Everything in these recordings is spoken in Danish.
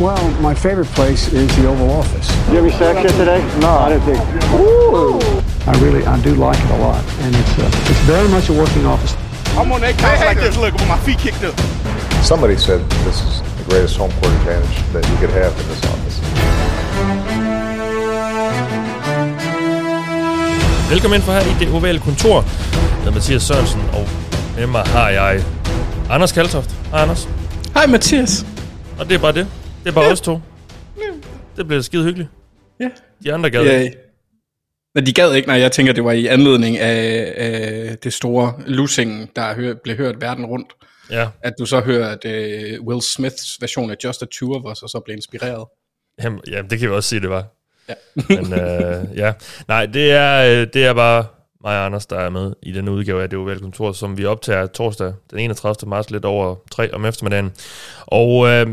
Well, my favorite place is the Oval Office. Did you have your sex yet today? No, I didn't think. I really, I do like it a lot, and it's uh, it's very much a working office. I'm on that couch like this, look, with my feet kicked up. Somebody said this is the greatest home court advantage that you could have in this office. Velkommen ind for her i det ovale kontor. Jeg hedder Mathias Sørensen, og med mig har jeg Anders Kaltoft. Hej Anders. Hej Mathias. Og det er bare det. Det er bare ja. os to. Det bliver skide hyggeligt. Ja. De andre gad Ja. ikke. Men de gad ikke, når jeg tænker, det var i anledning af, af det store losing, der hør, blev hørt verden rundt. Ja. At du så hørte uh, Will Smiths version af Just the Two of Us, og så blev inspireret. Jamen, ja, det kan vi også sige, det var. Ja. Men øh, ja, nej, det er, øh, det er bare mig og Anders, der er med i denne udgave af det ovale kontor, som vi optager torsdag den 31. marts lidt over 3 om eftermiddagen. Og øh,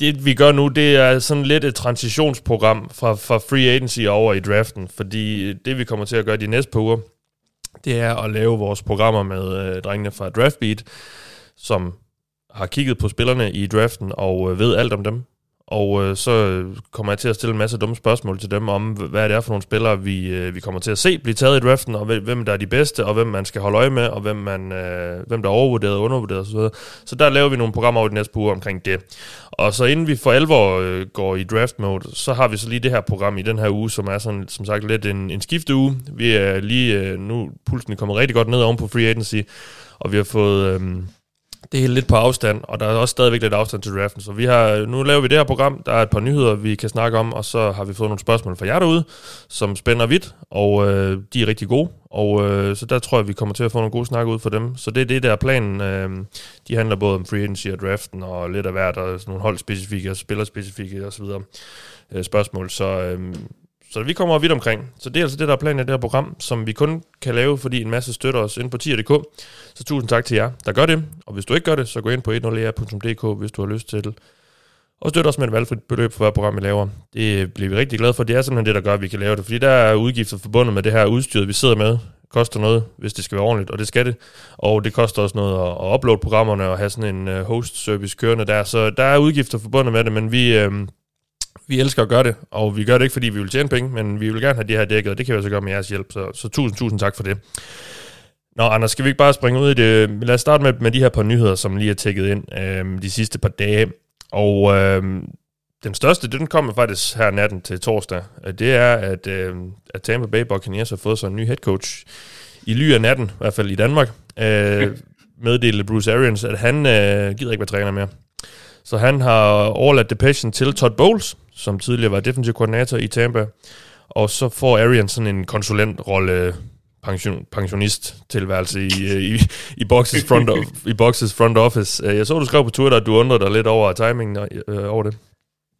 det vi gør nu, det er sådan lidt et transitionsprogram fra, fra free agency over i draften, fordi øh, det vi kommer til at gøre de næste par uger, det er at lave vores programmer med øh, drengene fra Draftbeat, som har kigget på spillerne i draften og øh, ved alt om dem. Og øh, så kommer jeg til at stille en masse dumme spørgsmål til dem om, hvad det er for nogle spillere, vi, øh, vi kommer til at se blive taget i draften, og hvem- hvem der er de bedste, og hvem man skal holde øje med, og hvem, man, øh, hvem der er overvurderet og undervurderet osv. Så der laver vi nogle programmer over de næste par uger omkring det. Og så inden vi for alvor øh, går i draft mode, så har vi så lige det her program i den her uge, som er sådan, som sagt lidt en, en skifteuge. Vi er lige øh, nu, pulsen er kommet rigtig godt ned oven på free agency, og vi har fået... Øh, det er lidt på afstand, og der er også stadigvæk lidt afstand til draften. Så vi har, nu laver vi det her program, der er et par nyheder, vi kan snakke om, og så har vi fået nogle spørgsmål fra jer derude, som spænder vidt, og øh, de er rigtig gode. Og øh, så der tror jeg, vi kommer til at få nogle gode snakke ud for dem. Så det er det, der er planen. Øh, de handler både om free agency og draften, og lidt af hvert, og sådan nogle holdspecifikke og spillerspecifikke osv. Øh, spørgsmål. Så, øh, så vi kommer vidt omkring. Så det er altså det, der er planen af det her program, som vi kun kan lave, fordi en masse støtter os ind på tier.dk. Så tusind tak til jer, der gør det. Og hvis du ikke gør det, så gå ind på 10er.dk, hvis du har lyst til det. Og støt os med et valgfrit beløb for hver program, vi laver. Det bliver vi rigtig glade for. Det er simpelthen det, der gør, at vi kan lave det. Fordi der er udgifter forbundet med det her udstyr, vi sidder med. Det koster noget, hvis det skal være ordentligt, og det skal det. Og det koster også noget at, at uploade programmerne og have sådan en øh, host-service kørende der. Så der er udgifter forbundet med det, men vi, øh, vi elsker at gøre det. Og vi gør det ikke, fordi vi vil tjene penge, men vi vil gerne have det her dækket, og det kan vi altså gøre med jeres hjælp. Så, så tusind, tusind tak for det. Nå, Anders, skal vi ikke bare springe ud i det? Lad os starte med, med de her par nyheder, som lige er tækket ind øh, de sidste par dage. Og øh, den største, den kommer faktisk her natten til torsdag. Øh, Det er, at, øh, at Tampa Bay Buccaneers har fået sig en ny head coach i ly af natten, i hvert fald i Danmark. Øh, meddelte Bruce Arians, at han øh, gider ikke være træner mere. Så han har overladt depression til Todd Bowles, som tidligere var defensive koordinator i Tampa. Og så får Arians sådan en konsulentrolle pension, pensionist tilværelse i, i, i, Boxes front of, i Boxes front office. Øh, Jeg så, du skrev på Twitter, at du undrede dig lidt over timingen øh, over det.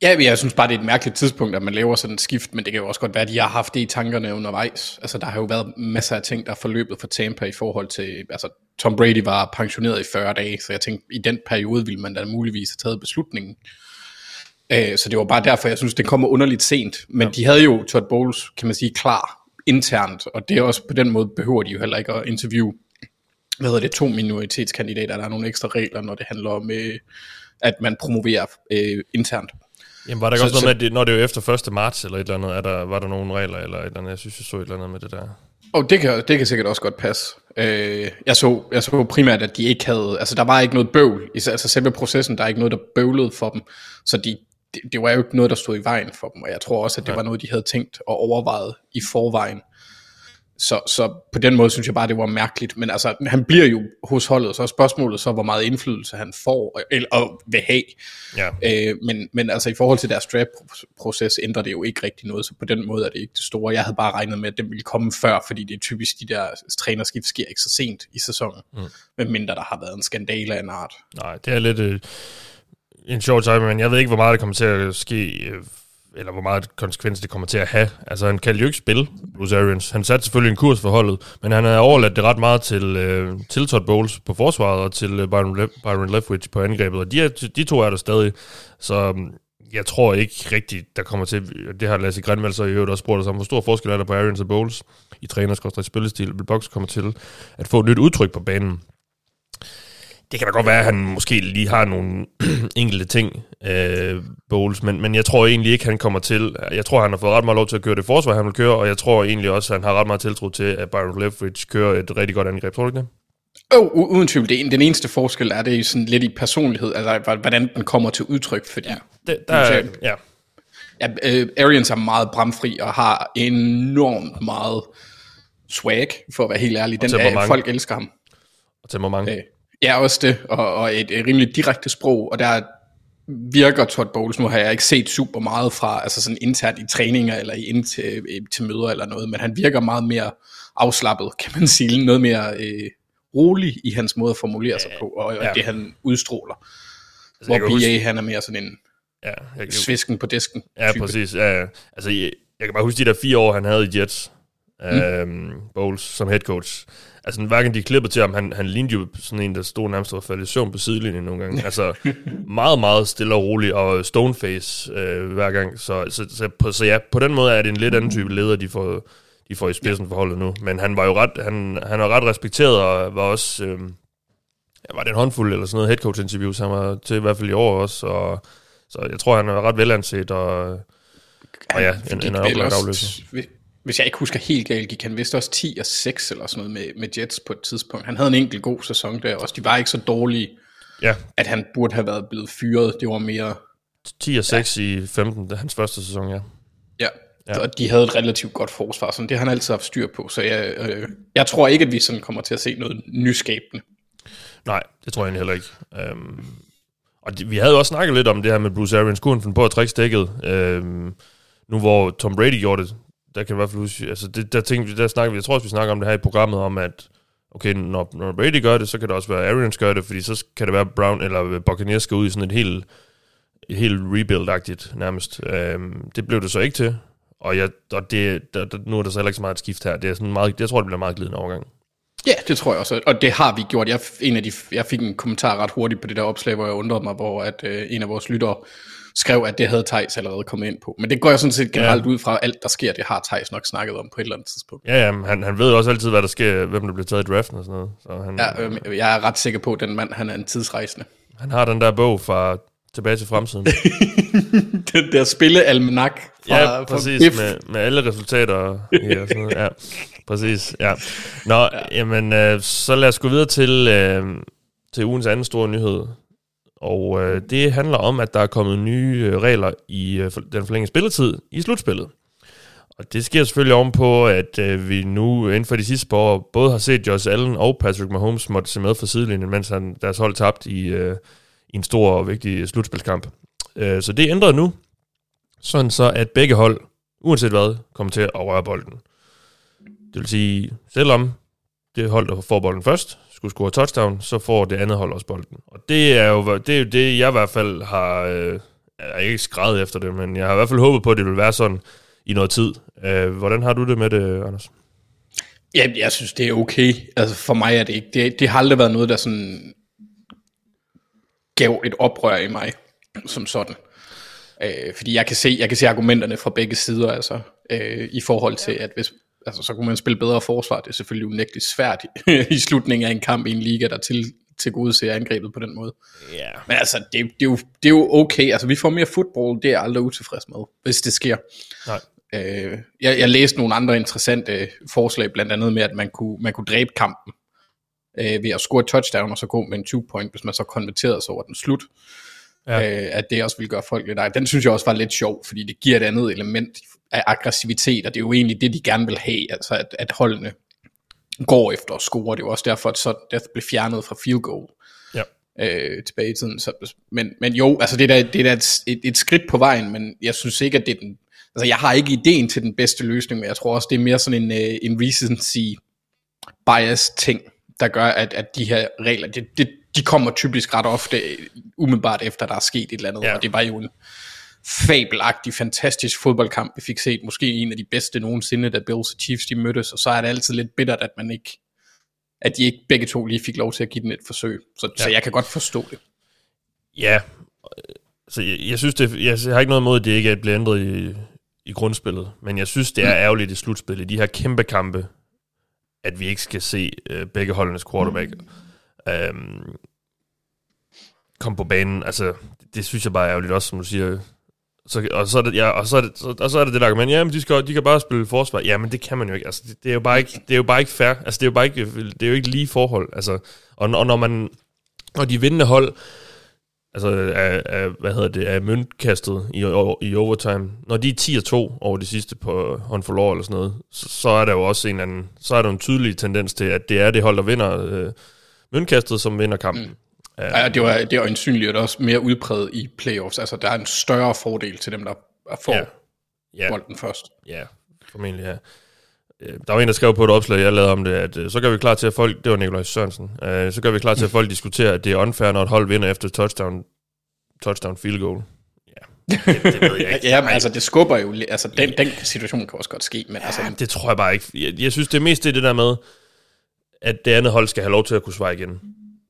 Ja, men jeg synes bare, det er et mærkeligt tidspunkt, at man laver sådan et skift, men det kan jo også godt være, at de har haft det i tankerne undervejs. Altså, der har jo været masser af ting, der er forløbet for Tampa i forhold til, altså, Tom Brady var pensioneret i 40 dage, så jeg tænkte, i den periode ville man da muligvis have taget beslutningen. Øh, så det var bare derfor, jeg synes, det kommer underligt sent. Men ja. de havde jo Todd Bowles, kan man sige, klar internt, og det er også på den måde behøver de jo heller ikke at interviewe hvad hedder det, to minoritetskandidater. Der er nogle ekstra regler, når det handler om, øh, at man promoverer øh, internt. Jamen, var der ikke Så- også noget så- med, at det, når det er efter 1. marts eller et eller andet, er der, var der nogle regler eller et eller andet? Jeg synes, jeg så et eller andet med det der. Og det kan, det kan sikkert også godt passe. Øh, jeg, så, jeg så primært, at de ikke havde, altså der var ikke noget bøvl, i- altså selve processen, der er ikke noget, der bøvlede for dem, så de, det, det var jo ikke noget, der stod i vejen for dem, og jeg tror også, at det var noget, de havde tænkt og overvejet i forvejen. Så, så på den måde synes jeg bare, det var mærkeligt. Men altså, han bliver jo hos holdet, så er spørgsmålet så, hvor meget indflydelse han får, eller og vil have. Ja. Øh, men, men altså i forhold til deres draft-proces ændrer det jo ikke rigtig noget, så på den måde er det ikke det store. Jeg havde bare regnet med, at den ville komme før, fordi det er typisk, de der trænerskift sker ikke så sent i sæsonen, mm. medmindre der har været en skandale af en art. Nej, det er lidt øh, en sjov time, men jeg ved ikke, hvor meget det kommer til at ske, øh, eller hvor meget konsekvens det kommer til at have. Altså, han kan jo ikke spille, Bruce Arians. Han satte selvfølgelig en kurs for holdet, men han har overladt det ret meget til, øh, til Todd Bowles på forsvaret, og til øh, Byron, Le- Byron Leftwich på angrebet, og de, er, de to er der stadig. Så mm, jeg tror ikke rigtigt, der kommer til, det har Lasse Grenvald så i øvrigt også spurgt os om, hvor stor forskel er der på Arians og Bowles i træners spillestil, vil Box kommer til at få et nyt udtryk på banen det kan da godt være, at han måske lige har nogle enkelte ting, øh, Bowles, men, men jeg tror egentlig ikke, han kommer til. Jeg tror, han har fået ret meget lov til at køre det forsvar, han vil køre, og jeg tror egentlig også, at han har ret meget tiltro til, at Byron Leftwich kører et rigtig godt angreb. Tror du ikke det? Oh, uden tvivl. Det, den eneste forskel er det sådan lidt i personlighed, altså hvordan den kommer til udtryk, fordi... Ja, det, der, er, ja. ja uh, Arians er meget bramfri og har enormt meget swag, for at være helt ærlig. Den, er, folk elsker ham. Og temperament. Uh, ja, også det, og, og et, et rimelig direkte sprog, og der virker Todd Bowles, nu har jeg ikke set super meget fra, altså sådan internt i træninger, eller ind til, til møder eller noget, men han virker meget mere afslappet, kan man sige, noget mere... Uh, rolig i hans måde at formulere sig på, og ja. det han udstråler. Altså, Hvor PA huske... han er mere sådan en ja, jeg kan... svisken på disken. Ja, type. præcis. Ja, ja. Altså, jeg, jeg kan bare huske de der fire år, han havde i Jets, mm. øhm, Bowles, som head coach. Altså, hverken de klippede til ham, han, han lignede jo sådan en, der stod nærmest og faldt i søvn på sidelinjen nogle gange. Altså, meget, meget stille og rolig, og stoneface øh, hver gang. Så, så, så, på, så ja, på den måde er det en lidt anden type leder, de får, de får i spidsen for holdet nu. Men han var jo ret, han, han var ret respekteret, og var også, øh, var det en håndfuld eller sådan noget headcoach interviews, han var til i hvert fald i år også, og så jeg tror, han er ret velanset, og, og ja, en, en oplagt afløser. Hvis jeg ikke husker helt galt, gik han vist også 10 og 6 eller sådan noget med, med Jets på et tidspunkt. Han havde en enkelt god sæson der også. De var ikke så dårlige, ja. at han burde have været blevet fyret. Det var mere... 10 og 6 ja. i 15, det er hans første sæson, ja. Ja, Ja. Og de havde et relativt godt forsvar, så det har han altid haft styr på. Så jeg, øh, jeg tror ikke, at vi sådan kommer til at se noget nyskabende. Nej, det tror jeg heller ikke. Øhm, og de, vi havde jo også snakket lidt om det her med Bruce Arians. Kunne han på at trække stikket? Øhm, nu hvor Tom Brady gjorde det, der kan i hvert fald huske, altså det, der, tænkte vi, der snakker vi, jeg tror også, vi snakker om det her i programmet, om at okay, når, når Brady gør det, så kan det også være Arians gør det, fordi så kan det være Brown eller Buccaneers skal ud i sådan et helt, et helt rebuild-agtigt nærmest. Øhm, det blev det så ikke til. Og, jeg, og det, der, der, nu er der så heller ikke så meget skift her. Det er sådan meget, jeg tror, det bliver meget glidende overgang. Ja, det tror jeg også, og det har vi gjort. Jeg, en af de, jeg fik en kommentar ret hurtigt på det der opslag, hvor jeg undrede mig, hvor at, øh, en af vores lyttere skrev, at det havde Thijs allerede kommet ind på. Men det går jeg sådan set generelt ja. ud fra, alt der sker, det har Thijs nok snakket om på et eller andet tidspunkt. Ja, ja han, han ved også altid, hvad der sker, hvem der bliver taget i draften og sådan noget. Så han, ja, øh, jeg er ret sikker på, at den mand, han er en tidsrejsende. Han har den der bog fra Tilbage til fremtiden. den der spillealmanak fra, ja, præcis, fra med, med alle resultater. ja, sådan noget. ja, præcis, ja. Nå, ja. jamen, øh, så lad os gå videre til, øh, til ugens anden store nyhed. Og øh, det handler om, at der er kommet nye øh, regler i øh, den forlængede spilletid i slutspillet. Og det sker selvfølgelig ovenpå, at øh, vi nu inden for de sidste par år både har set Josh Allen og Patrick Mahomes måtte se med for sidelinjen, mens han, deres hold tabt i, øh, i en stor og vigtig slutspilskamp. Øh, så det ændrer nu, sådan så at begge hold, uanset hvad, kommer til at røre bolden. Det vil sige, selvom det hold, der får bolden først, skulle score touchdown, så får det andet hold også bolden. Og det er jo det, er jo det jeg i hvert fald har... Øh, jeg er ikke skrevet efter det, men jeg har i hvert fald håbet på, at det vil være sådan i noget tid. Øh, hvordan har du det med det, Anders? Ja, jeg synes, det er okay. Altså for mig er det ikke. Det, det har aldrig været noget, der sådan gav et oprør i mig som sådan. Øh, fordi jeg kan, se, jeg kan se argumenterne fra begge sider, altså, øh, i forhold til, at hvis, altså, så kunne man spille bedre forsvar. Det er selvfølgelig unægteligt svært i, i slutningen af en kamp i en liga, der til, til gode ser angrebet på den måde. Yeah. Men altså, det, det, er jo, det er jo okay. Altså, vi får mere fodbold, det er jeg aldrig utilfreds med, hvis det sker. Nej. Øh, jeg, jeg læste nogle andre interessante forslag, blandt andet med, at man kunne, man kunne dræbe kampen øh, ved at score et touchdown, og så gå med en 2-point, hvis man så konverterede sig over den slut. Ja. Øh, at det også vil gøre folk lidt ej. Den synes jeg også var lidt sjov, fordi det giver et andet element af aggressivitet, og det er jo egentlig det, de gerne vil have, altså at, at holdene går efter at score. Det er jo også derfor, at så Death blev fjernet fra field goal ja. øh, tilbage i tiden. Så, men, men jo, altså det er da, det er da et, et, et skridt på vejen, men jeg synes ikke, at det er den... Altså jeg har ikke ideen til den bedste løsning, men jeg tror også, det er mere sådan en, uh, en recency bias ting, der gør, at, at de her regler, det, det, de kommer typisk ret ofte umiddelbart efter, der er sket et eller andet, ja. og det var jo en fabelagtig, fantastisk fodboldkamp, vi fik set, måske en af de bedste nogensinde, da Bills og Chiefs de mødtes, og så er det altid lidt bittert, at man ikke, at de ikke begge to lige fik lov til at give den et forsøg, så, ja. så jeg kan godt forstå det. Ja, så jeg, jeg synes det, jeg, jeg har ikke noget imod, at det ikke er blevet ændret i, i grundspillet, men jeg synes, det er mm. ærgerligt i slutspillet, de her kæmpe kampe, at vi ikke skal se øh, begge holdenes quarterback. Mm. Øhm, kom på banen. Altså, det synes jeg bare er ærgerligt også, som du siger. Så, og, så er det, ja, og, så er det, så, og så er det det der argument, jamen de, skal, de kan bare spille forsvar. Ja, men det kan man jo ikke. Altså, det, det, er jo bare ikke, det er jo bare ikke fair. Altså, det er jo bare ikke, det er jo ikke lige forhold. Altså, og, og når man, når de vindende hold, altså af, af, hvad hedder det, af møntkastet i, i overtime, når de er 10-2 over de sidste på hånd for eller sådan noget, så, så, er der jo også en anden, så er der en tydelig tendens til, at det er det hold, der vinder øh, møntkastet, som vinder kampen. Mm. Ja, det var, det var øjensynligt også mere udpræget i playoffs. Altså, der er en større fordel til dem, der får ja. Ja. bolden først. Ja, formentlig ja. Øh, der var en, der skrev på et opslag, jeg lavede om det, at øh, så gør vi klar til, at folk, det var Nikolaj Sørensen, uh, så gør vi klar til, at folk diskuterer, at det er unfair, når et hold vinder efter touchdown, touchdown field goal. Ja, det, det ved jeg ikke. ja, men altså, det skubber jo, altså, den, den situation kan også godt ske, men ja, altså... det tror jeg bare ikke. Jeg, jeg synes, det er mest det, det der med, at det andet hold skal have lov til at kunne svare igen.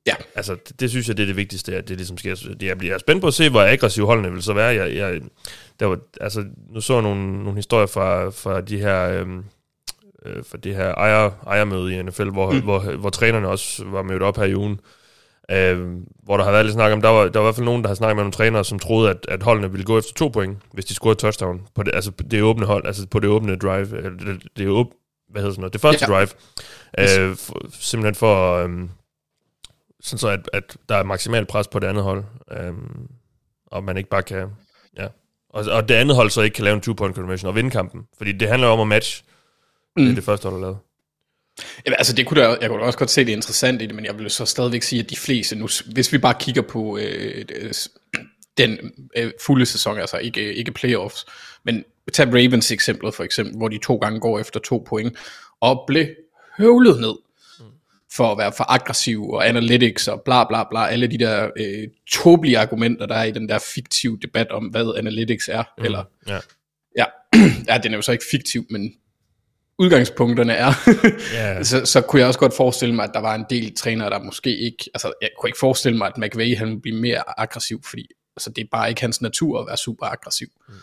Ja. Altså, det, det synes jeg, det er det vigtigste, at det ligesom sker. Det, jeg bliver spændt på at se, hvor aggressiv holdene vil så være. Jeg, jeg, der var, altså, nu så jeg nogle, nogle historier fra, fra de her... Øhm, øh, for det her ejer, ejermøde i NFL, hvor, mm. hvor, hvor, hvor trænerne også var mødt op her i ugen. Øh, hvor der har været lidt snak om, der var, der var i hvert fald nogen, der har snakket med nogle trænere, som troede, at, at holdene ville gå efter to point, hvis de scorede touchdown på det, altså det åbne hold, altså på det åbne drive, eller det, det, åb, hvad hedder sådan noget, det første ja. drive, øh, for, simpelthen for, øh, sådan så at, at der er maksimal pres på det andet hold, øh, og man ikke bare kan, ja, og, og det andet hold så ikke kan lave en two-point conversion og vinde kampen, fordi det handler om at match mm. det, det første hold, der lavet. Ja, altså det kunne da, jeg kunne da også godt se det interessant i det, men jeg vil så stadigvæk sige, at de fleste nu, hvis vi bare kigger på øh, den øh, fulde sæson, altså ikke, ikke playoffs, men tag Ravens eksemplet for eksempel, hvor de to gange går efter to point, og blev høvlet ned for at være for aggressiv, og analytics, og bla bla bla, alle de der øh, tåbelige argumenter, der er i den der fiktive debat om, hvad analytics er, mm, eller, ja. Ja, ja, den er jo så ikke fiktiv, men udgangspunkterne er, yeah. så, så kunne jeg også godt forestille mig, at der var en del trænere, der måske ikke, altså jeg kunne ikke forestille mig, at McVay han ville blive mere aggressiv, fordi altså, det er bare ikke hans natur at være super aggressiv. Mm.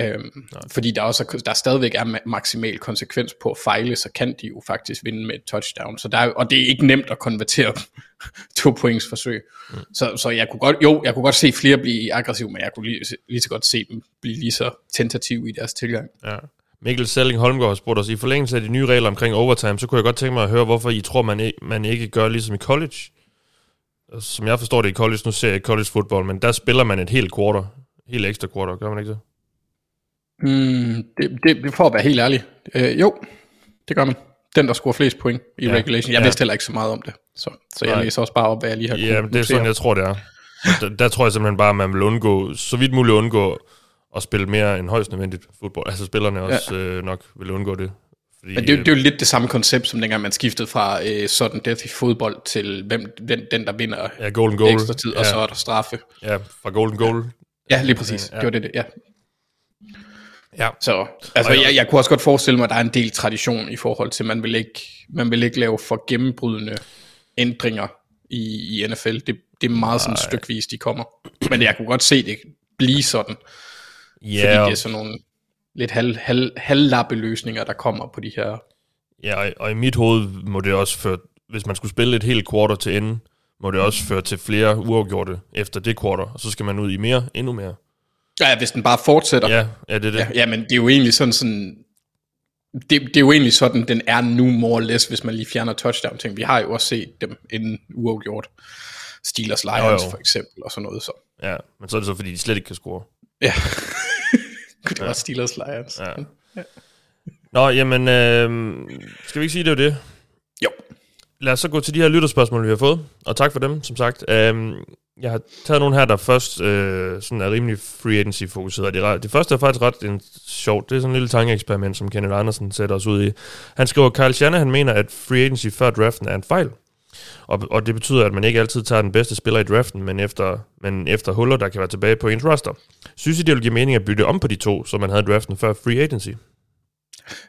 Øhm, fordi der også der stadigvæk er maksimal konsekvens på at fejle, så kan de jo faktisk vinde med et touchdown. Så der er, og det er ikke nemt at konvertere to points forsøg. Mm. Så, så jeg kunne godt, jo, jeg kunne godt se flere blive aggressive, men jeg kunne lige, lige så godt se dem blive lige så tentative i deres tilgang. Ja. Mikkel Selling Holmgaard har spurgt os, i forlængelse af de nye regler omkring overtime, så kunne jeg godt tænke mig at høre, hvorfor I tror, man, ikke, man ikke gør ligesom i college. Som jeg forstår det i college, nu ser jeg college football, men der spiller man et helt quarter, helt ekstra quarter, gør man ikke det? Mm, det, det, det for at være helt ærlig. Øh, jo, det gør man. Den, der scorer flest point i ja. regulation. Jeg ja. vidste heller ikke så meget om det. Så, så jeg Nej. læser også bare op, hvad jeg lige har Ja, det er sådan, jeg tror, det er. Der, der tror jeg simpelthen bare, at man vil undgå, så vidt muligt undgå at spille mere end højst nødvendigt fodbold. Altså spillerne også ja. øh, nok vil undgå det. Fordi, Men det, det er jo lidt det samme koncept, som dengang man skiftede fra øh, sådan death i fodbold til hvem, den, den der vinder ja, golden goal. ekstra tid, ja. og så er der straffe. Ja, fra golden goal. Ja, ja lige præcis. Ja. Det var det, ja. Ja. Så altså, jeg, jeg kunne også godt forestille mig, at der er en del tradition i forhold til, at man vil ikke, man vil ikke lave for gennembrydende ændringer i, i NFL. Det, det er meget sådan stykvis, de kommer. Men jeg kunne godt se det blive sådan. Yeah. Fordi det er sådan nogle lidt halv, halv, halvlappe løsninger, der kommer på de her. Ja, og, og i mit hoved må det også føre, hvis man skulle spille et helt quarter til ende, må det også føre til flere uafgjorte efter det quarter, og så skal man ud i mere, endnu mere. Ja, hvis den bare fortsætter. Ja, ja det er det. Ja, ja, men det er jo egentlig sådan, sådan det, det er jo egentlig sådan, den er nu more or less, hvis man lige fjerner touchdown ting. Vi har jo også set dem inden uafgjort. Steelers Lions jo, jo. for eksempel, og sådan noget så. Ja, men så er det så, fordi de slet ikke kan score. Ja. det var ja. Steelers Lions. Ja. ja. Nå, jamen, øh, skal vi ikke sige, det er det? Jo. Lad os så gå til de her lytterspørgsmål, vi har fået. Og tak for dem, som sagt. Øh, jeg har taget nogle her, der først øh, sådan er rimelig free agency fokuseret. Det, det første er faktisk ret en sjovt. Det er sådan en lille tankeeksperiment, som Kenneth Andersen sætter os ud i. Han skriver, Kyle Shanahan mener, at free agency før draften er en fejl. Og, og det betyder, at man ikke altid tager den bedste spiller i draften, men efter, men efter huller, der kan være tilbage på ens roster. Synes I, det vil give mening at bytte om på de to, som man havde i draften før free agency?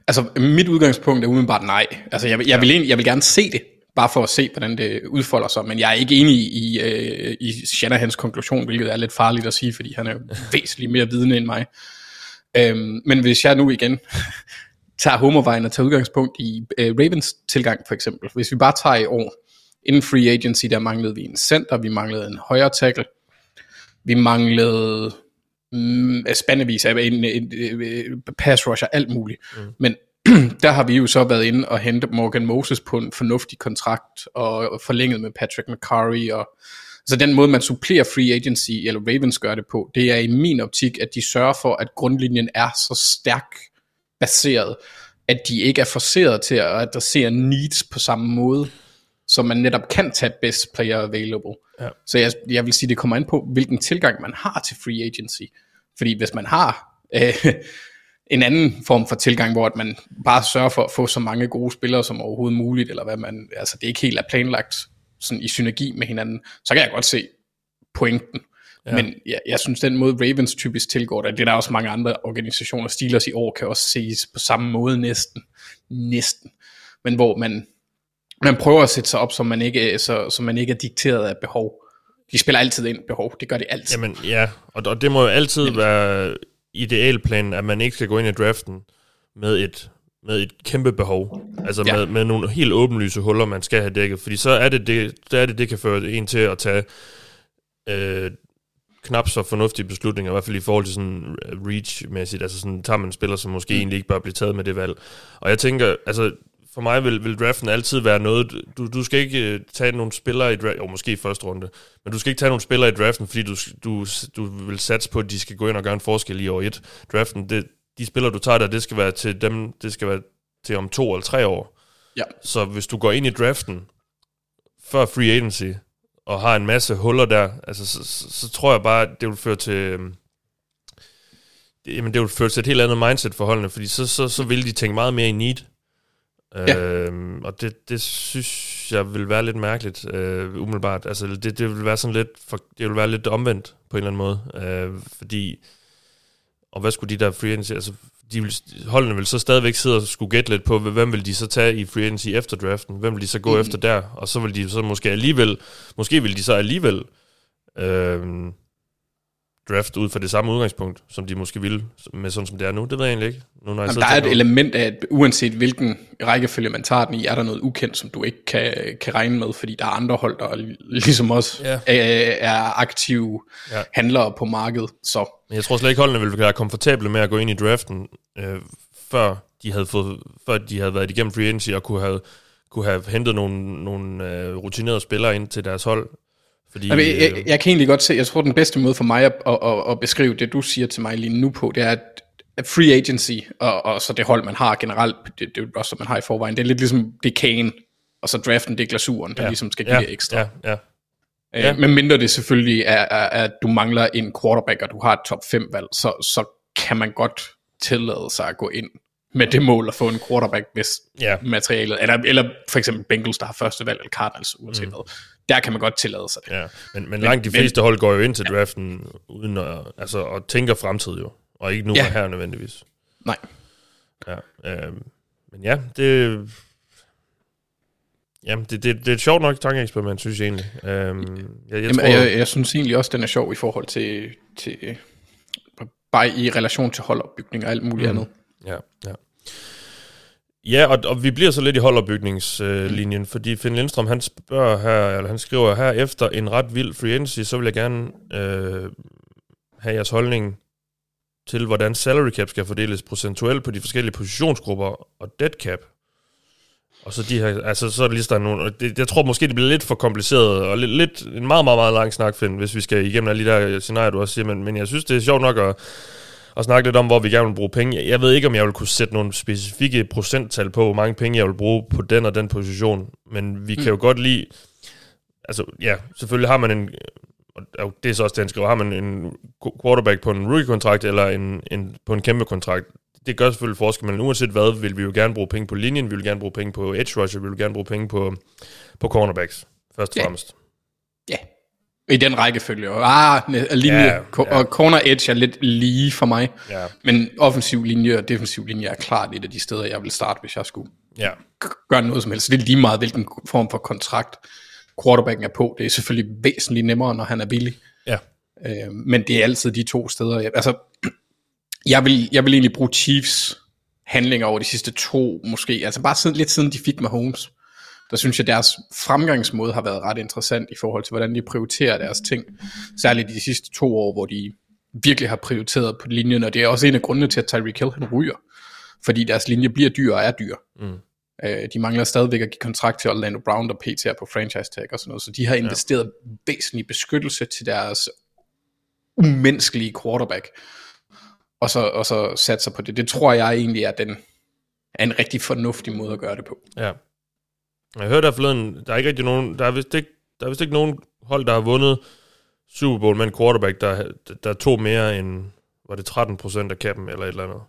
Altså, mit udgangspunkt er umiddelbart nej. Altså, jeg, jeg, ja. vil, jeg vil gerne se det bare for at se, hvordan det udfolder sig. Men jeg er ikke enig i, øh, i Shanahans konklusion, hvilket er lidt farligt at sige, fordi han er væsentligt mere vidende end mig. Øhm, men hvis jeg nu igen tager homovejen og tager udgangspunkt i øh, Ravens tilgang for eksempel, hvis vi bare tager i år, Inden free agency, der manglede vi en center, vi manglede en højre tackle, vi manglede mm, spandevis af en, en, en, pass rusher, alt muligt. Mm. Men der har vi jo så været inde og hente Morgan Moses på en fornuftig kontrakt, og forlænget med Patrick McCurry, og så den måde, man supplerer free agency, eller Ravens gør det på, det er i min optik, at de sørger for, at grundlinjen er så stærk baseret, at de ikke er forseret til at adressere needs på samme måde, så man netop kan tage best player available. Ja. Så jeg, jeg vil sige, det kommer an på, hvilken tilgang man har til free agency. Fordi hvis man har øh, en anden form for tilgang, hvor man bare sørger for at få så mange gode spillere som overhovedet muligt, eller hvad man, altså det ikke helt er planlagt sådan i synergi med hinanden, så kan jeg godt se pointen. Ja. Men jeg, jeg synes, den måde Ravens typisk tilgår det, det er der også mange andre organisationer, Steelers i år kan også ses på samme måde næsten. Næsten. Men hvor man, man prøver at sætte sig op, så man ikke, så, så man ikke er dikteret af behov. De spiller altid ind behov, det gør de altid. Jamen ja, og, og det må jo altid Men, være idealplanen, at man ikke skal gå ind i draften med et med et kæmpe behov. Altså ja. med, med nogle helt åbenlyse huller, man skal have dækket. Fordi så er det, det, så er det, det kan føre en til at tage øh, knap så fornuftige beslutninger, i hvert fald i forhold til sådan reach-mæssigt. Altså sådan, tager man en spiller, som måske mm. egentlig ikke bør blive taget med det valg. Og jeg tænker, altså for mig vil, vil draften altid være noget, du, du skal ikke uh, tage nogle spillere i draften, jo måske i første runde, men du skal ikke tage nogle spillere i draften, fordi du, du, du vil satse på, at de skal gå ind og gøre en forskel i år et. Draften, det, de spillere, du tager der, det skal være til dem, det skal være til om to eller tre år. Ja. Så hvis du går ind i draften før free agency, og har en masse huller der, altså, så, så, så tror jeg bare, det vil føre til... Øhm, det, jamen, det vil føre til et helt andet mindset for holdene, fordi så, så, så vil de tænke meget mere i need. Ja. Øhm, og det, det synes jeg vil være lidt mærkeligt, øh, umiddelbart. Altså, det, det vil være sådan lidt, for, det vil være lidt omvendt på en eller anden måde, øh, fordi og hvad skulle de der free agency, altså de vil, holdene vil så stadigvæk sidde og skulle gætte lidt på, hvem vil de så tage i free agency efter draften, hvem vil de så gå mm. efter der, og så vil de så måske alligevel, måske vil de så alligevel øh, draft ud fra det samme udgangspunkt, som de måske ville, med sådan som det er nu. Det ved jeg egentlig ikke. Nu, når jeg Jamen, der er et noget. element af, at uanset hvilken rækkefølge man tager den i, er der noget ukendt, som du ikke kan, kan regne med, fordi der er andre hold, der ligesom også ja. er, er aktive ja. handlere på markedet. Så. Men jeg tror slet ikke, holdene ville være komfortable med at gå ind i draften, øh, før de havde fået, før de havde været igennem free agency og kunne have, kunne have hentet nogle, nogle øh, rutinerede spillere ind til deres hold. Fordi, jeg, jeg, jeg, jeg kan egentlig godt se, jeg tror den bedste måde for mig at, at, at, at beskrive det, du siger til mig lige nu på, det er, at free agency, og, og så det hold, man har generelt, det, det er også, man har i forvejen, det er lidt ligesom, det er kagen, og så draften, det er glasuren, der ja. ligesom skal give ja. ekstra. Ja, ja. Øh, ja. Men mindre det selvfølgelig er, er, at du mangler en quarterback, og du har et top 5 valg, så, så kan man godt tillade sig at gå ind med det mål at få en quarterback, hvis ja. materialet, eller, eller for eksempel Bengals, der har første valg, eller Cardinals, uanset mm. hvad der kan man godt tillade sig det. Ja, men, men langt de fleste men, hold går jo ind til draften ja. uden at, altså, at tænke fremtid jo, og ikke nu ja. og her nødvendigvis. Nej. Ja, øh, men ja, det, Jamen, det, det, det er et sjovt nok tankeeksperiment, synes jeg egentlig. Øhm, jeg, jeg, Jamen, tror, jeg, jeg synes egentlig også, den er sjov i forhold til, til bare i relation til holdopbygning og alt muligt mm. andet. Ja, ja. Ja, og, og vi bliver så lidt i holdopbygningslinjen, øh, fordi Finn Lindstrøm, han spørger her, eller han skriver her, efter en ret vild free agency, så vil jeg gerne øh, have jeres holdning til, hvordan salary cap skal fordeles procentuelt på de forskellige positionsgrupper og dead cap. Og så de her, altså så lister der nogle, det, jeg tror måske, det bliver lidt for kompliceret, og lidt, lidt en meget, meget, meget lang snak, Finn, hvis vi skal igennem alle de der scenarier, du også siger, men, men jeg synes, det er sjovt nok at og snakke lidt om, hvor vi gerne vil bruge penge. Jeg ved ikke, om jeg vil kunne sætte nogle specifikke procenttal på, hvor mange penge jeg vil bruge på den og den position, men vi mm. kan jo godt lide, altså ja, selvfølgelig har man en, og det er så også det, han skriver, har man en quarterback på en rookie-kontrakt eller en, en, på en kæmpe kontrakt, det gør selvfølgelig forskel, men uanset hvad, vil vi jo gerne bruge penge på linjen, vi vil gerne bruge penge på edge rusher, vi vil gerne bruge penge på, på cornerbacks, først og ja. fremmest. I den rækkefølge. Ah, linje, ja, ja. og corner edge er lidt lige for mig. Ja. Men offensiv linje og defensiv linje er klart et af de steder, jeg vil starte, hvis jeg skulle ja. gøre noget som helst. Det er lige meget, hvilken form for kontrakt quarterbacken er på. Det er selvfølgelig væsentligt nemmere, når han er billig. Ja. Øh, men det er altid de to steder. Jeg, altså, jeg vil, jeg vil egentlig bruge Chiefs handlinger over de sidste to, måske. Altså bare siden, lidt siden de fik med Holmes der synes jeg, deres fremgangsmåde har været ret interessant i forhold til, hvordan de prioriterer deres ting. Særligt de sidste to år, hvor de virkelig har prioriteret på linjen, og det er også en af grundene til, at Tyreek Hill han ryger. Fordi deres linje bliver dyr og er dyr. Mm. Øh, de mangler stadigvæk at give kontrakt til Orlando Brown, der pt. er på franchise tag og sådan noget. Så de har investeret ja. væsentlig beskyttelse til deres umenneskelige quarterback. Og så, og så sat sig på det. Det tror jeg egentlig er, den, er en rigtig fornuftig måde at gøre det på. Ja. Jeg hørte der forleden, der er ikke rigtig nogen, der er vist ikke, der er vist ikke nogen hold, der har vundet Super Bowl med en quarterback, der, der tog mere end, var det 13 procent af kappen eller et eller andet.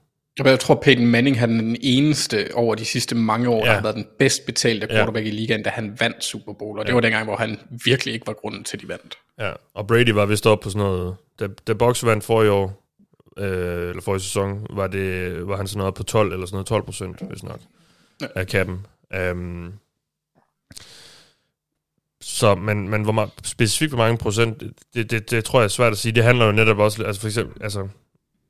Jeg tror, Peyton Manning har den eneste over de sidste mange år, ja. der har været den bedst betalte quarterback ja. i ligaen, da han vandt Super Bowl. Og det ja. var dengang, hvor han virkelig ikke var grunden til, at de vandt. Ja, og Brady var vist op på sådan noget... Da, da Box vandt for i år, øh, eller for i sæson, var, det, var han sådan noget på 12 eller sådan noget 12 procent, hvis nok, ja. af kappen. Um, så, men, men hvor meget, specifikt hvor mange procent, det, det, det tror jeg er svært at sige. Det handler jo netop også, altså for eksempel, altså,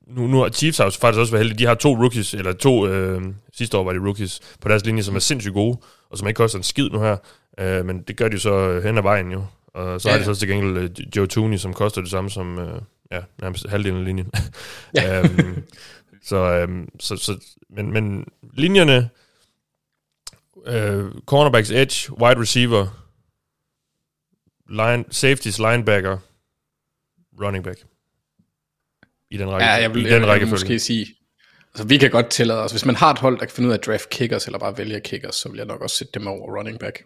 nu, nu har Chiefs har faktisk også været heldige. De har to rookies, eller to, øh, sidste år var de rookies, på deres linje, som er sindssygt gode, og som ikke koster en skid nu her. Øh, men det gør de så hen ad vejen jo. Og så ja. har de så til gengæld øh, Joe Tooney, som koster det samme som, øh, ja, nærmest halvdelen af linjen. Ja. øhm, så, øhm, så, så, men, men linjerne, øh, cornerbacks edge, wide receiver, line, safeties, linebacker, running back. I den række, ja, jeg vil, i den jeg, jeg måske sige, altså vi kan godt tillade os, hvis man har et hold, der kan finde ud af at draft kickers, eller bare vælge kickers, så vil jeg nok også sætte dem over running back.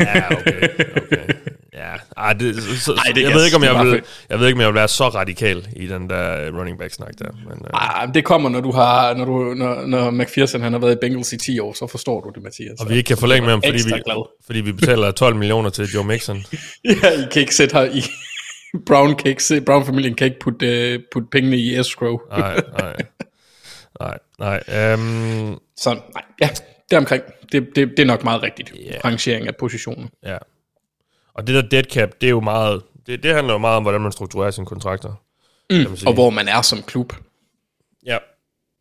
Ja, okay, okay. Ja, Ej, det, så, Ej, det jeg, ved ikke, om jeg, vil, jeg ved ikke, om jeg vil være så radikal i den der running back snak der. Men, uh... Ej, det kommer, når du har, når, du, når, når McPherson han har været i Bengals i 10 år, så forstår du det, Mathias. Og vi ikke kan forlænge med ham, fordi vi, fordi vi betaler 12 millioner til Joe Mixon. ja, I kan ikke sætte her i... Brown, kan ikke, Brown-familien kan ikke putte, uh, putte pengene i escrow. nej, nej. Nej, nej. Um... Så nej, ja, det er omkring. Det, det, det er nok meget rigtigt. Yeah. Rangering af positionen. Ja. Og det der dead cap, det er jo meget, det, det handler jo meget om, hvordan man strukturerer sine kontrakter. Mm, og hvor man er som klub. Ja.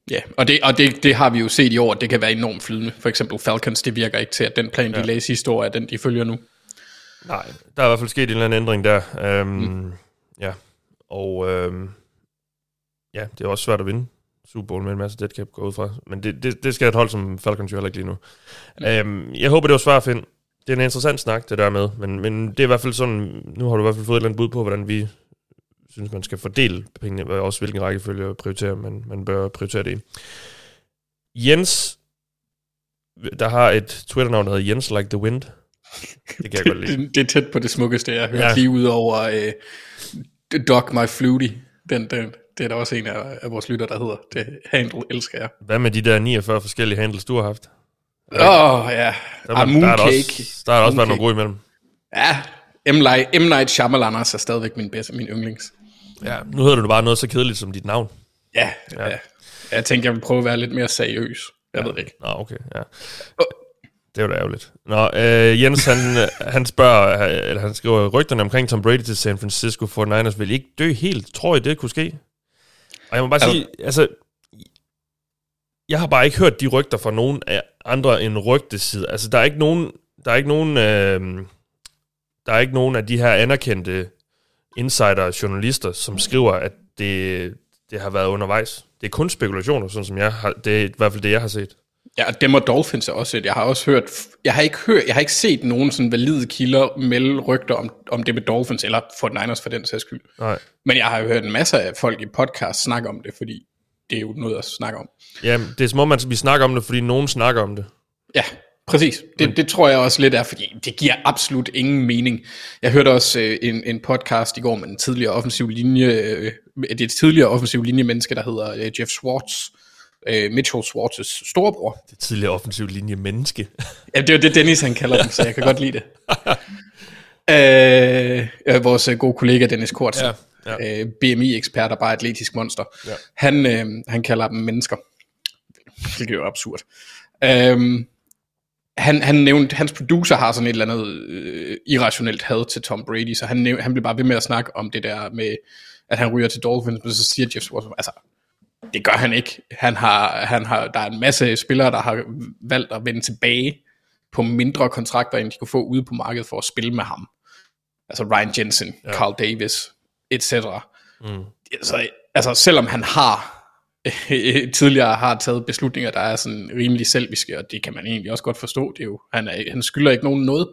Ja, og, det, og det, det har vi jo set i år, det kan være enormt flydende. For eksempel Falcons, det virker ikke til, at den plan, ja. de lagde sidste år, er den, de følger nu. Nej, der er i hvert fald sket en eller anden ændring der. Um, mm. Ja, og um, ja, det er også svært at vinde Super Bowl med en masse dead cap gå ud fra. Men det, det, det skal et hold som Falcons jo heller ikke lige nu. Mm. Um, jeg håber, det var svært at finde det er en interessant snak, det der med, men, men det er i hvert fald sådan, nu har du i hvert fald fået et eller andet bud på, hvordan vi synes, man skal fordele pengene, og også hvilken rækkefølge prioritere, man, man bør prioritere det i. Jens, der har et Twitter-navn, der hedder Jens Like the Wind. Det kan jeg godt lide. det, det er tæt på det smukkeste, jeg har hørt, ja. lige ud over uh, Dog My Flutie. Den, den, det er der også en af, af vores lytter, der hedder. Det handle elsker jeg. Hvad med de der 49 forskellige handles, du har haft? Åh, oh, ja. Der, ah, der, er der, også, der har også været nogle gode imellem. Ja, M. Night, M. Night Shyamalan er stadigvæk min bedste, min yndlings. Ja, nu hedder du bare noget så kedeligt som dit navn. Ja, ja. ja. Jeg tænkte, jeg vil prøve at være lidt mere seriøs. Jeg ja. ved ikke. Nå, okay, ja. Det var da ærgerligt. Nå, øh, Jens, han, han spørger, eller han skriver, rygterne omkring Tom Brady til San Francisco for Niners vil ikke dø helt. Tror I, det kunne ske? Og jeg må bare altså, sige, altså, jeg har bare ikke hørt de rygter fra nogen af andre end rygteside. Altså, der er ikke nogen, der er ikke nogen, øh, der er ikke nogen af de her anerkendte insider journalister, som skriver, at det, det har været undervejs. Det er kun spekulationer, sådan som jeg har, det er i hvert fald det, jeg har set. Ja, og dem og Dolphins er også et. Jeg har også hørt, jeg har ikke hørt, jeg har ikke set nogen sådan valide kilder melde rygter om, om det med Dolphins, eller for Niners for den sags skyld. Nej. Men jeg har hørt en masse af folk i podcast snakke om det, fordi det er jo noget at snakke om. Ja, det er som om, at vi snakker om det, fordi nogen snakker om det. Ja, præcis. Det, Men. det tror jeg også lidt er, fordi det giver absolut ingen mening. Jeg hørte også øh, en, en podcast i går med en tidligere offensiv linje, øh, det er et tidligere offensiv linje menneske, der hedder øh, Jeff Swartz, øh, Mitchell Swartz' storebror. Det tidligere offensiv linje menneske. ja, det er jo det Dennis han kalder dem, så jeg kan godt lide det. øh, vores gode kollega Dennis Kortsen. Ja ja. øh, BMI-ekspert og bare atletisk monster. Ja. Han, øh, han kalder dem mennesker. Det er jo absurd. Øhm, han, han nævnte, hans producer har sådan et eller andet øh, irrationelt had til Tom Brady, så han, nævnte, han blev bare ved med at snakke om det der med, at han ryger til Dolphins, men så siger Jeff Swartz, altså, det gør han ikke. Han har, han har, der er en masse spillere, der har valgt at vende tilbage på mindre kontrakter, end de kunne få ude på markedet for at spille med ham. Altså Ryan Jensen, ja. Carl Davis, etc. Mm. Altså, altså selvom han har tidligere har taget beslutninger, der er sådan rimelig selviske, og det kan man egentlig også godt forstå. Det er jo, han, er, han skylder ikke nogen noget.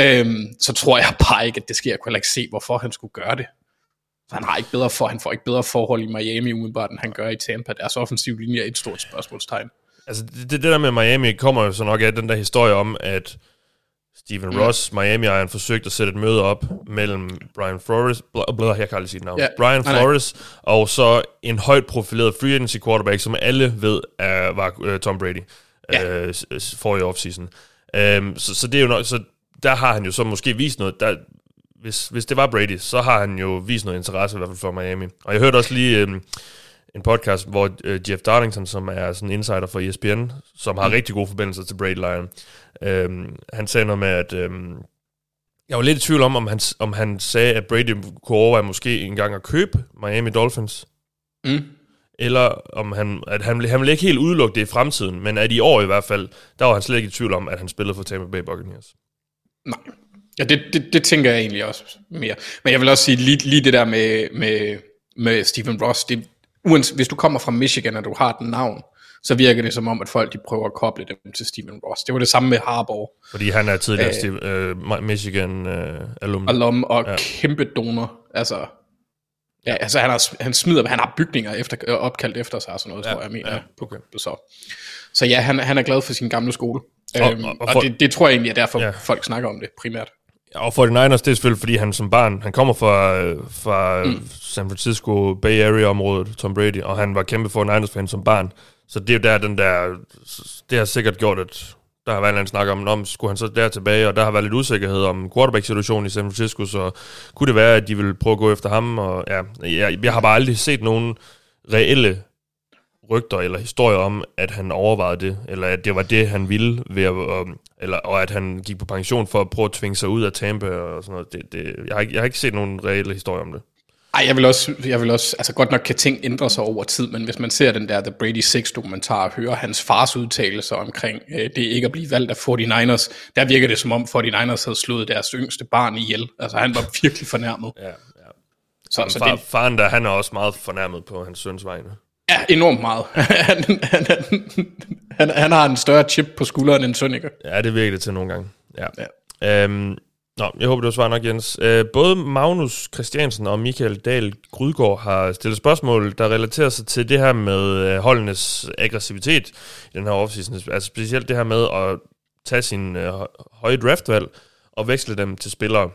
Øhm, så tror jeg bare ikke, at det sker. Jeg kunne ikke se, hvorfor han skulle gøre det. Han har ikke bedre for, han får ikke bedre forhold i Miami umiddelbart, end han gør i Tampa. Deres offensiv linje er et stort spørgsmålstegn. Altså, det, det der med Miami kommer jo så nok af den der historie om, at Steven mm. Ross, Miami-ejeren, forsøgte at sætte et møde op mellem Brian Flores, bl- jeg kan aldrig sige navn, ja. Brian Flores, nej, nej. og så en højt profileret free agency quarterback, som alle ved er, var uh, Tom Brady ja. uh, for i offseason. Um, så, så det er jo nok, så der har han jo så måske vist noget, der, hvis, hvis det var Brady, så har han jo vist noget interesse i hvert fald for Miami. Og jeg hørte også lige um, en podcast, hvor uh, Jeff Darlington, som er sådan en insider for ESPN, som har mm. rigtig gode forbindelser til Brady Lion, um, han sagde noget med, at um, jeg var lidt i tvivl om, om han, om han sagde, at Brady kunne overveje måske en gang at købe Miami Dolphins. Mm. Eller om han, at han, han ville ikke helt udelukke det i fremtiden, men at i år i hvert fald, der var han slet ikke i tvivl om, at han spillede for Tampa Bay Buccaneers. Nej. Ja, det, det, det tænker jeg egentlig også mere. Men jeg vil også sige, lige, lige det der med, med, med Stephen Ross, det, uans, hvis du kommer fra Michigan, og du har den navn, så virker det som om, at folk de prøver at koble dem til Stephen Ross. Det var det samme med Harbour. Fordi han er tidligere Æh, Steve, uh, Michigan uh, alum. Alum og ja. kæmpe donor. Altså, ja, altså han, har, han smider, han har bygninger efter, opkaldt efter sig, og sådan noget, ja, tror jeg, jeg mener. Ja, okay. Så, så ja, han, han er glad for sin gamle skole. Og, øhm, og, og, for, og det, det tror jeg egentlig er derfor, ja. folk snakker om det primært. Og for ers det er selvfølgelig, fordi han som barn, han kommer fra, fra mm. San Francisco Bay Area-området, Tom Brady, og han var kæmpe for Niners fan som barn. Så det er jo der, den der, det har sikkert gjort, at der har været en snak om, om skulle han så der tilbage, og der har været lidt usikkerhed om quarterback-situationen i San Francisco, så kunne det være, at de ville prøve at gå efter ham, og ja, jeg, jeg har bare aldrig set nogen reelle rygter eller historier om, at han overvejede det, eller at det var det, han ville, ved at, um, eller, og at han gik på pension for at prøve at tvinge sig ud af Tampa og sådan noget. Det, det, jeg, har ikke, jeg har ikke set nogen reelle historier om det. Ej, jeg vil også, jeg vil også, altså godt nok kan ting ændre sig over tid, men hvis man ser den der The Brady 6 dokumentar og hører hans fars udtalelser omkring øh, det ikke at blive valgt af 49ers, der virker det som om 49ers havde slået deres yngste barn ihjel. Altså han var virkelig fornærmet. Ja, ja. Så, så far, det, faren der, han er også meget fornærmet på hans søns vegne. Ja, enormt meget. han, han, han, han, han har en større chip på skulderen end Sønneke. Ja, det virker det til nogle gange. Ja. ja. Øhm, nå, jeg håber, du svarer nok, Jens. Øh, både Magnus Christiansen og Michael Dahl Grydgaard har stillet spørgsmål, der relaterer sig til det her med øh, holdenes aggressivitet i den her offseason. Altså specielt det her med at tage sin øh, høje draftvalg og veksle dem til spillere.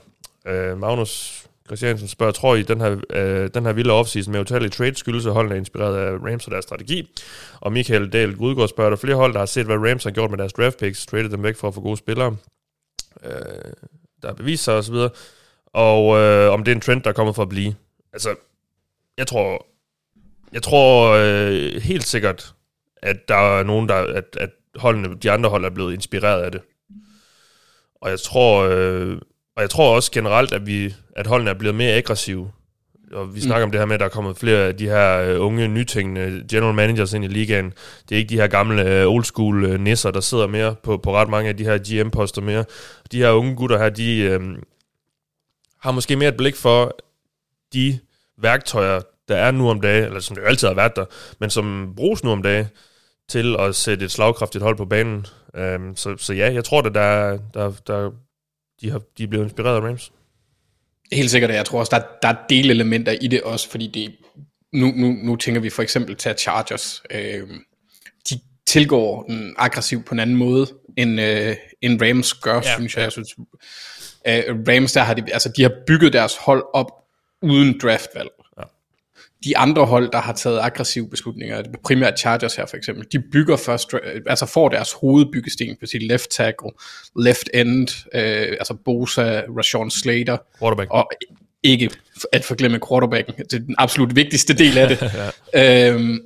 Øh, Magnus Christiansen spørger, tror I, den her, øh, den her vilde offseason med utallige trade skyldes, at holdene er inspireret af Rams og deres strategi? Og Michael Dahl Gudgaard spørger, der flere hold, der har set, hvad Rams har gjort med deres draft picks, traded dem væk for at få gode spillere, øh, der har bevist sig osv., og øh, om det er en trend, der er kommet for at blive. Altså, jeg tror, jeg tror øh, helt sikkert, at der er nogen, der, at, at holdene, de andre hold er blevet inspireret af det. Og jeg tror, øh, og jeg tror også generelt, at vi at holdene er blevet mere aggressive. Og vi snakker mm. om det her med, at der er kommet flere af de her uh, unge, nytænkende general managers ind i ligaen. Det er ikke de her gamle uh, old school uh, nisser, der sidder mere på, på ret mange af de her GM-poster mere. De her unge gutter her, de uh, har måske mere et blik for de værktøjer, der er nu om dagen, eller som det jo altid har været der, men som bruges nu om dagen til at sætte et slagkraftigt hold på banen. Um, så, så ja, jeg tror, at der, der, der de, har, de er blevet inspireret af Rams. Helt sikkert, jeg tror også, der, der er delelementer i det også, fordi det, nu, nu, nu tænker vi for eksempel til Chargers. Øh, de tilgår den aggressiv på en anden måde, end, øh, end Rams gør, ja, synes jeg. Jeg synes, øh, Rams, der har de, altså, de har bygget deres hold op uden draftvalg de andre hold, der har taget aggressive beslutninger, primært Chargers her for eksempel, de bygger først, altså får deres hovedbyggesten på sit left tackle, left end, øh, altså Bosa, Rashawn Slater, quarterback. og ikke at forglemme quarterbacken, det er den absolut vigtigste del af det, ja. øhm,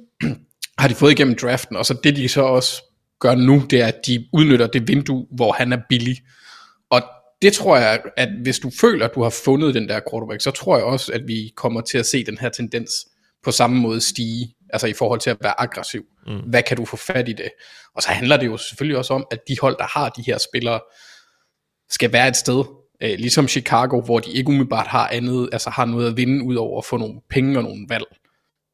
har de fået igennem draften, og så det de så også gør nu, det er, at de udnytter det vindue, hvor han er billig, og det tror jeg, at hvis du føler, at du har fundet den der quarterback, så tror jeg også, at vi kommer til at se den her tendens på samme måde stige altså i forhold til at være aggressiv. Mm. Hvad kan du få fat i det? Og så handler det jo selvfølgelig også om, at de hold, der har de her spillere, skal være et sted, øh, ligesom Chicago, hvor de ikke umiddelbart har andet, altså har noget at vinde, ud over at få nogle penge og nogle valg.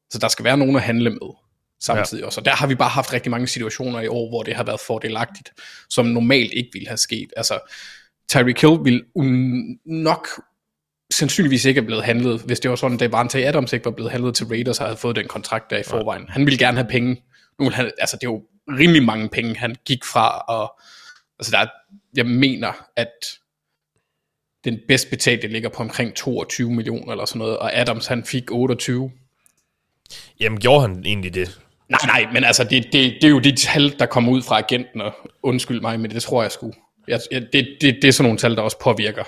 Så der skal være nogen at handle med samtidig ja. også. Og der har vi bare haft rigtig mange situationer i år, hvor det har været fordelagtigt, som normalt ikke ville have sket. Altså, Tyreek Hill ville un- nok sandsynligvis ikke er blevet handlet, hvis det var sådan, at Devante Adams ikke var blevet handlet til Raiders, og havde fået den kontrakt der i forvejen. Han ville gerne have penge. Nu han, altså det er jo rimelig mange penge, han gik fra, og altså der, er- jeg mener, at den bedst betalte ligger på omkring 22 millioner eller sådan noget, og Adams han fik 28. Jamen, gjorde han egentlig det? Nej, nej, men altså, det, det, det er jo de tal, der kommer ud fra agenten, og undskyld mig, men det tror jeg sgu. Jeg, jeg, det, det, det er sådan nogle tal, der også påvirker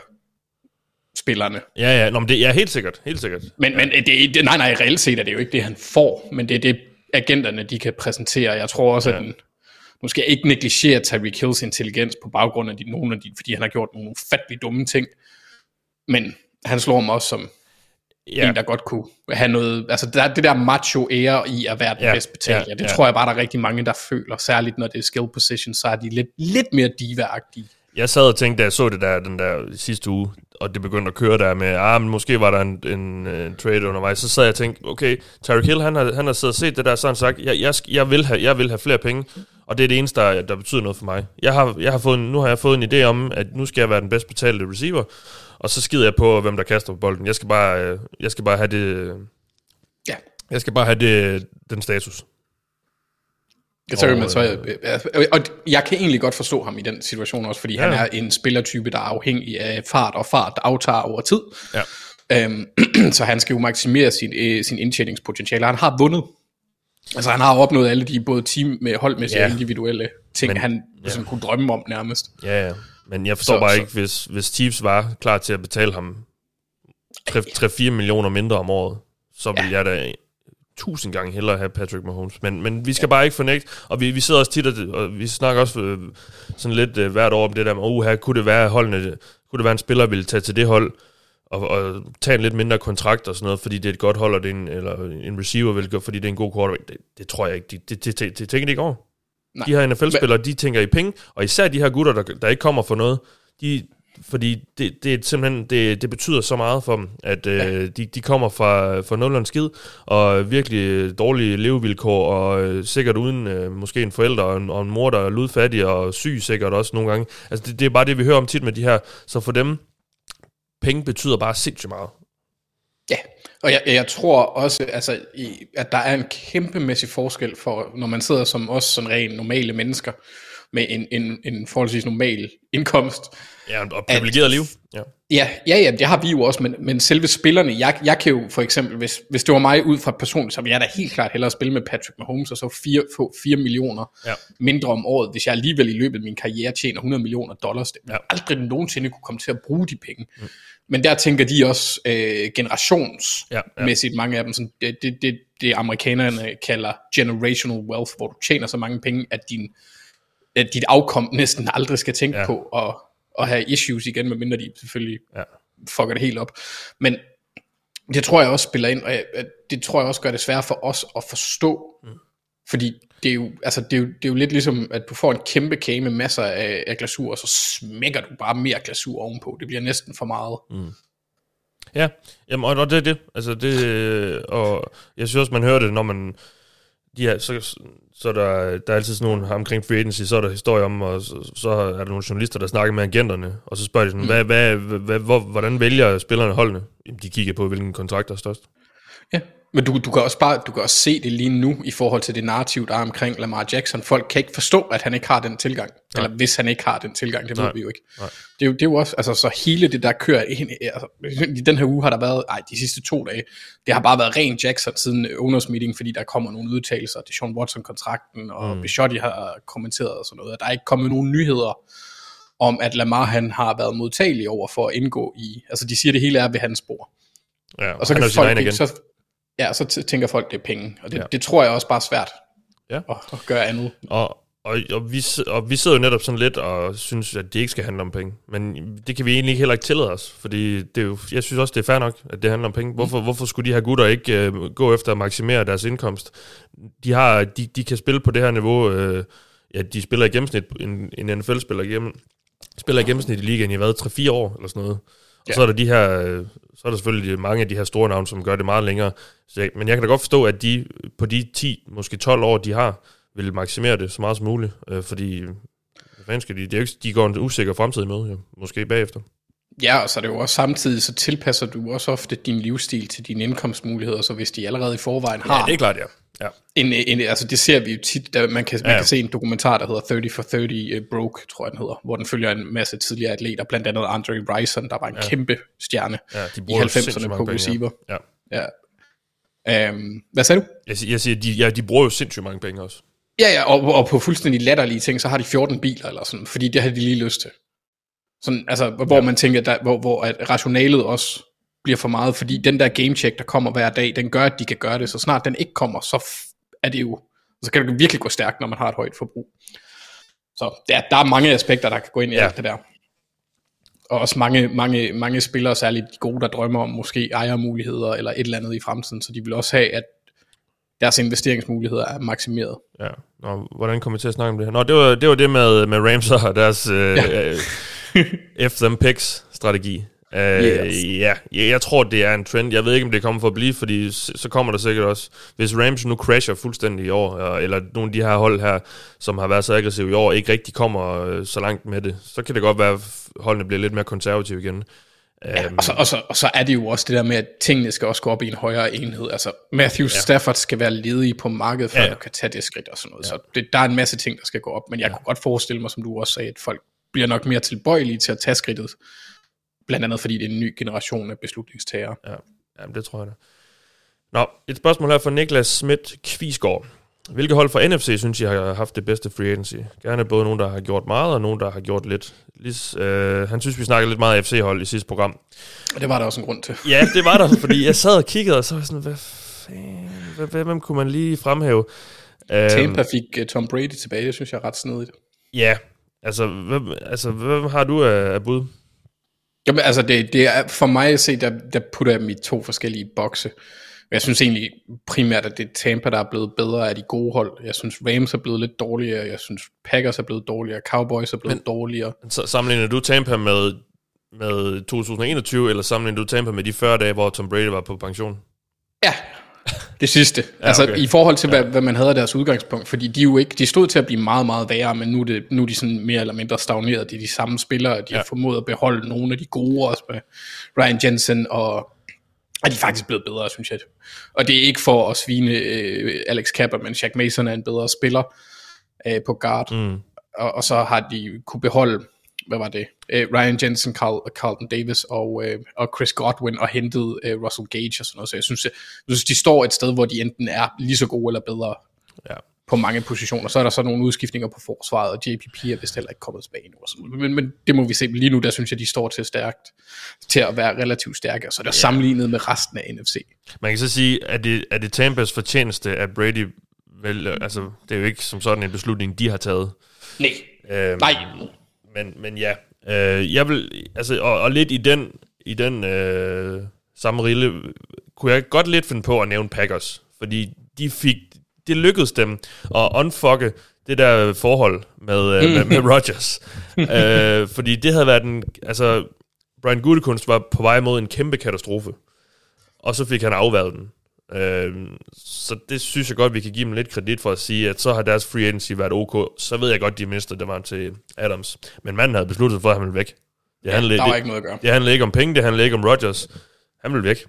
spillerne. Ja, ja, Nå, men det er helt sikkert, helt sikkert. Men, men det, det, nej, nej, reelt set er det jo ikke det, han får, men det er det, agenterne de kan præsentere. Jeg tror også, ja. at den, nu skal jeg ikke negligere Tyreek Hills intelligens på baggrund af de, nogle af de, fordi han har gjort nogle ufattelig dumme ting, men han slår mig også som ja. En, der godt kunne have noget, altså der, det der macho ære i at være den ja. Bedst betalte, ja, det ja. tror jeg bare, der er rigtig mange, der føler, særligt når det er skill position, så er de lidt, lidt mere diva-agtige. jeg sad og tænkte, da jeg så det der den der sidste uge, og det begyndte at køre der med, ah, men måske var der en, en, en trade undervejs, så sad jeg og tænkte, okay, Tyreek Hill, han har, han har siddet og set det der, så har han sagt, jeg, jeg, jeg, vil have, jeg vil have flere penge, og det er det eneste, der, der betyder noget for mig. Jeg har, jeg har fået, nu har jeg fået en idé om, at nu skal jeg være den bedst betalte receiver, og så skider jeg på, hvem der kaster på bolden. Jeg skal bare, øh, jeg skal bare have det, Ja. jeg skal bare have det, den status. Kan Og, man så, øh, øh, og jeg kan egentlig godt forstå ham i den situation også, fordi ja. Han er en spillertype, der er afhængig af fart, og fart der aftager over tid. Ja. Øhm, så han skal jo maksimere sin, øh, sin indtjeningspotentiale. Han har vundet. Altså han har opnået alle de både team med holdmæssige Ja. og individuelle ting, Men, han ja. sådan kunne drømme om nærmest. Ja, ja. Men jeg forstår Så- bare så- ikke, hvis, hvis Chiefs var klar til at betale ham 3-4 millioner mindre om året, så vil ja. jeg da tusind gange hellere have Patrick Mahomes. Men, men vi skal ja. bare ikke fornægte, og vi, vi sidder også tit, og, og vi snakker også øh, sådan lidt øh, hvert år om det der med, uh, her kunne det være, holdene, kunne det være en spiller, ville tage til det hold, og, og tage en lidt mindre kontrakt og sådan noget, fordi det er et godt hold, og det er en, eller en receiver vil gøre, fordi det er en god quarterback. Det, det tror jeg ikke. Det, det, det, det, det tænker de ikke over. Nej. De her NFL-spillere, de tænker i penge, og især de her gutter, der, der ikke kommer for noget, de, fordi det, det er simpelthen, det, det betyder så meget for dem, at ja. øh, de, de kommer fra, fra nul og en skid, og virkelig dårlige levevilkår, og øh, sikkert uden øh, måske en forælder og en, og en mor, der er ludfattig og syg sikkert også nogle gange. Altså det, det er bare det, vi hører om tit med de her, så for dem, penge betyder bare sindssygt meget. Og jeg, jeg tror også, altså, i, at der er en kæmpemæssig forskel for, når man sidder som os sådan rent normale mennesker, med en, en, en forholdsvis normal indkomst. Ja, og privilegeret liv. Ja. Ja, ja, ja, det har vi jo også, men, men selve spillerne, jeg, jeg kan jo for eksempel, hvis, hvis det var mig ud fra personligt, så ville jeg da helt klart hellere spille med Patrick Mahomes, og så fire, få 4 millioner Ja. mindre om året, hvis jeg alligevel i løbet af min karriere tjener 100 millioner dollars. Det Ja. ja. aldrig nogensinde kunne komme til at bruge de penge. Mm. Men der tænker de også øh, generationsmæssigt, Ja, ja, mange af dem, sådan, det, det, det, det amerikanerne kalder generational wealth, hvor du tjener så mange penge, at din, at dit afkom næsten aldrig skal tænke Ja. på at, at have issues igen, medmindre de selvfølgelig Ja. fucker det helt op. Men det tror jeg også spiller ind, og jeg, det tror jeg også gør det svært for os at forstå. Mm. Fordi det er, jo, altså det, er jo, det er jo lidt ligesom, at du får en kæmpe kage med masser af, af glasur, og så smækker du bare mere glasur ovenpå. Det bliver næsten for meget. Mm. Ja, jamen, og, og det er det. Altså, det, og jeg synes også, man hører det, når man... Her, så, så er der, der er altid sådan nogle omkring free agency, så er der historie om, og så, så er der nogle journalister, der snakker med agenterne, og så spørger de sådan, mm. hvad, hvad, hvad, hvor, hvordan vælger spillerne holdene? Jamen, de kigger på, hvilken kontrakt der er størst. Ja, men du, du kan også bare du kan også se det lige nu i forhold til det narrativ, der er omkring Lamar Jackson. Folk kan ikke forstå, at han ikke har den tilgang. Nej. Eller hvis han ikke har den tilgang, det ved Nej. vi jo ikke. Nej. Det er, jo, det er jo også, altså så hele det der kører ind, altså, i den her uge har der været, ej, de sidste to dage, det har bare været ren Jackson siden owners meeting, fordi der kommer nogle udtalelser til Sean Watson-kontrakten, og mm. Bishotti har kommenteret og sådan noget, og der er ikke kommet nogen nyheder om, at Lamar han har været modtagelig over for at indgå i, altså de siger, det hele er ved hans spor. Ja, Og så kan er folk ikke, igen. så, ja, så tænker folk, det er penge. Og det, Ja. det tror jeg også bare er svært Ja. at, at gøre andet. Og, og, og, vi, og vi sidder jo netop sådan lidt og synes, at det ikke skal handle om penge. Men det kan vi egentlig heller ikke tillade os, fordi det er jo, jeg synes også, det er fair nok, at det handler om penge. Hvorfor, hvorfor skulle de her gutter ikke uh, gå efter at maksimere deres indkomst? De, har, de, de kan spille på det her niveau. Uh, ja, de spiller i gennemsnit, en, en NFL-spiller igennem, spiller i gennemsnit i ligaen i hvad, 3-4 år eller sådan noget. Og ja. så er der de her, øh, så er der selvfølgelig mange af de her store navne, som gør det meget længere. Så jeg, men jeg kan da godt forstå, at de på de 10, måske 12 år, de har, vil maksimere det så meget som muligt, øh, fordi hvad skal de? Det er ikke, de går en usikker fremtid med, jo, måske bagefter. Ja, og så er det jo også samtidig, så tilpasser du også ofte din livsstil til dine indkomstmuligheder, så hvis de allerede i forvejen har... Ja, det er klart, ja. Ja. En, en, altså det ser vi jo tit, der man kan, ja. man kan se en dokumentar, der hedder 30 for 30 uh, Broke, tror jeg den hedder, hvor den følger en masse tidligere atleter, blandt andet Andre Rison, der var en ja. kæmpe stjerne ja, de i 90'erne på receiver. Ja. ja. Um, hvad sagde du? Jeg, jeg siger, de, ja, de bruger jo sindssygt mange penge også. Ja, ja, og, og på fuldstændig latterlige ting, så har de 14 biler eller sådan, fordi det har de lige lyst til. Sådan, altså, hvor ja. man tænker, der, hvor, hvor at rationalet også bliver for meget, fordi den der gamecheck, der kommer hver dag, den gør, at de kan gøre det, så snart den ikke kommer, så er det jo, så kan det virkelig gå stærkt, når man har et højt forbrug. Så ja, der er mange aspekter, der kan gå ind i ja. alt det der. Og også mange, mange, mange spillere, særligt de gode, der drømmer om måske ejermuligheder eller et eller andet i fremtiden, så de vil også have, at deres investeringsmuligheder er maksimeret. Ja, Nå, hvordan kommer vi til at snakke om det her? Nå, det var det, var det med, med Rams og deres øh, ja. F them picks strategi. Uh, yes. Ja, jeg tror, det er en trend. Jeg ved ikke, om det kommer for at blive, fordi så kommer der sikkert også... Hvis Rams nu crasher fuldstændig i år, eller nogle af de her hold her, som har været så aggressive i år, ikke rigtig kommer øh, så langt med det, så kan det godt være, at holdene bliver lidt mere konservative igen. Ja, og, så, og, så, og så er det jo også det der med, at tingene skal også gå op i en højere enhed. Altså Matthew ja. Stafford skal være ledig på markedet, før ja, ja. du kan tage det skridt og sådan noget. Ja. Så det, der er en masse ting, der skal gå op. Men jeg ja. kunne godt forestille mig, som du også sagde, at folk bliver nok mere tilbøjelige til at tage skridtet. Blandt andet fordi det er en ny generation af beslutningstagere. Ja, Jamen, det tror jeg da. Nå, et spørgsmål her fra Niklas Schmidt Kvisgaard. Hvilke hold fra NFC synes jeg har haft det bedste free agency? Gerne både nogen, der har gjort meget, og nogen, der har gjort lidt. Lis, øh, han synes, vi snakkede lidt meget FC-hold i sidste program. Og det var der også en grund til. Ja, det var der, fordi jeg sad og kiggede, og så var sådan, hvad fanden, hvem kunne man lige fremhæve? Tampa um, fik uh, Tom Brady tilbage, det synes jeg er ret snedigt. Ja, altså, hvem, altså, hvem har du af, af bud? Jamen, altså, det, det er, for mig at se, der, der putter jeg dem i to forskellige bokse. Jeg synes egentlig primært, at det er Tampa, der er blevet bedre af de gode hold. Jeg synes Rams er blevet lidt dårligere, jeg synes Packers er blevet dårligere, Cowboys er blevet Men, dårligere. Så sammenligner du Tampa med, med 2021, eller sammenligner du Tampa med de 40 dage, hvor Tom Brady var på pension? Ja, det sidste. ja, altså okay. i forhold til, hvad, ja. hvad man havde af deres udgangspunkt. Fordi de jo ikke, de stod til at blive meget, meget værre, men nu er, det, nu er de sådan mere eller mindre stagneret. De er de samme spillere, de ja. har formået at beholde nogle af de gode også med Ryan Jensen og og de er faktisk blevet bedre, synes jeg. Og det er ikke for at svine øh, Alex Kapper, men Jack Mason er en bedre spiller øh, på guard. Mm. Og, og så har de kunne beholde, hvad var det, øh, Ryan Jensen, Carl, Carlton Davis og, øh, og Chris Godwin og hentet øh, Russell Gage og sådan noget. Så jeg synes, jeg, jeg synes, de står et sted, hvor de enten er lige så gode eller bedre. Ja på mange positioner. Så er der så nogle udskiftninger på forsvaret, og JPP er vist heller ikke kommet tilbage nu. Men, men det må vi se. Lige nu, der synes jeg, de står til stærkt, til at være relativt stærke, så det er ja. sammenlignet med resten af NFC. Man kan så sige, at det, er det Tampas fortjeneste, at Brady vel, altså, det er jo ikke som sådan en beslutning, de har taget. Nej. Øhm, Nej. Men, men ja, øh, jeg vil, altså, og, og lidt i den, i den øh, samme rille, kunne jeg godt lidt finde på at nævne Packers, fordi de fik det lykkedes dem at unfucke det der forhold med, mm. med, med Rodgers. øh, fordi det havde været en... Altså, Brian Gutekunst var på vej mod en kæmpe katastrofe. Og så fik han afværet den. Øh, så det synes jeg godt, vi kan give dem lidt kredit for at sige, at så har deres free agency været ok. Så ved jeg godt, de mistede det var til Adams. Men manden havde besluttet for, at han ville væk. Det handlede, ja, der var ikke noget at gøre. Det handlede ikke om penge, det handlede ikke om Rodgers. Han ville væk.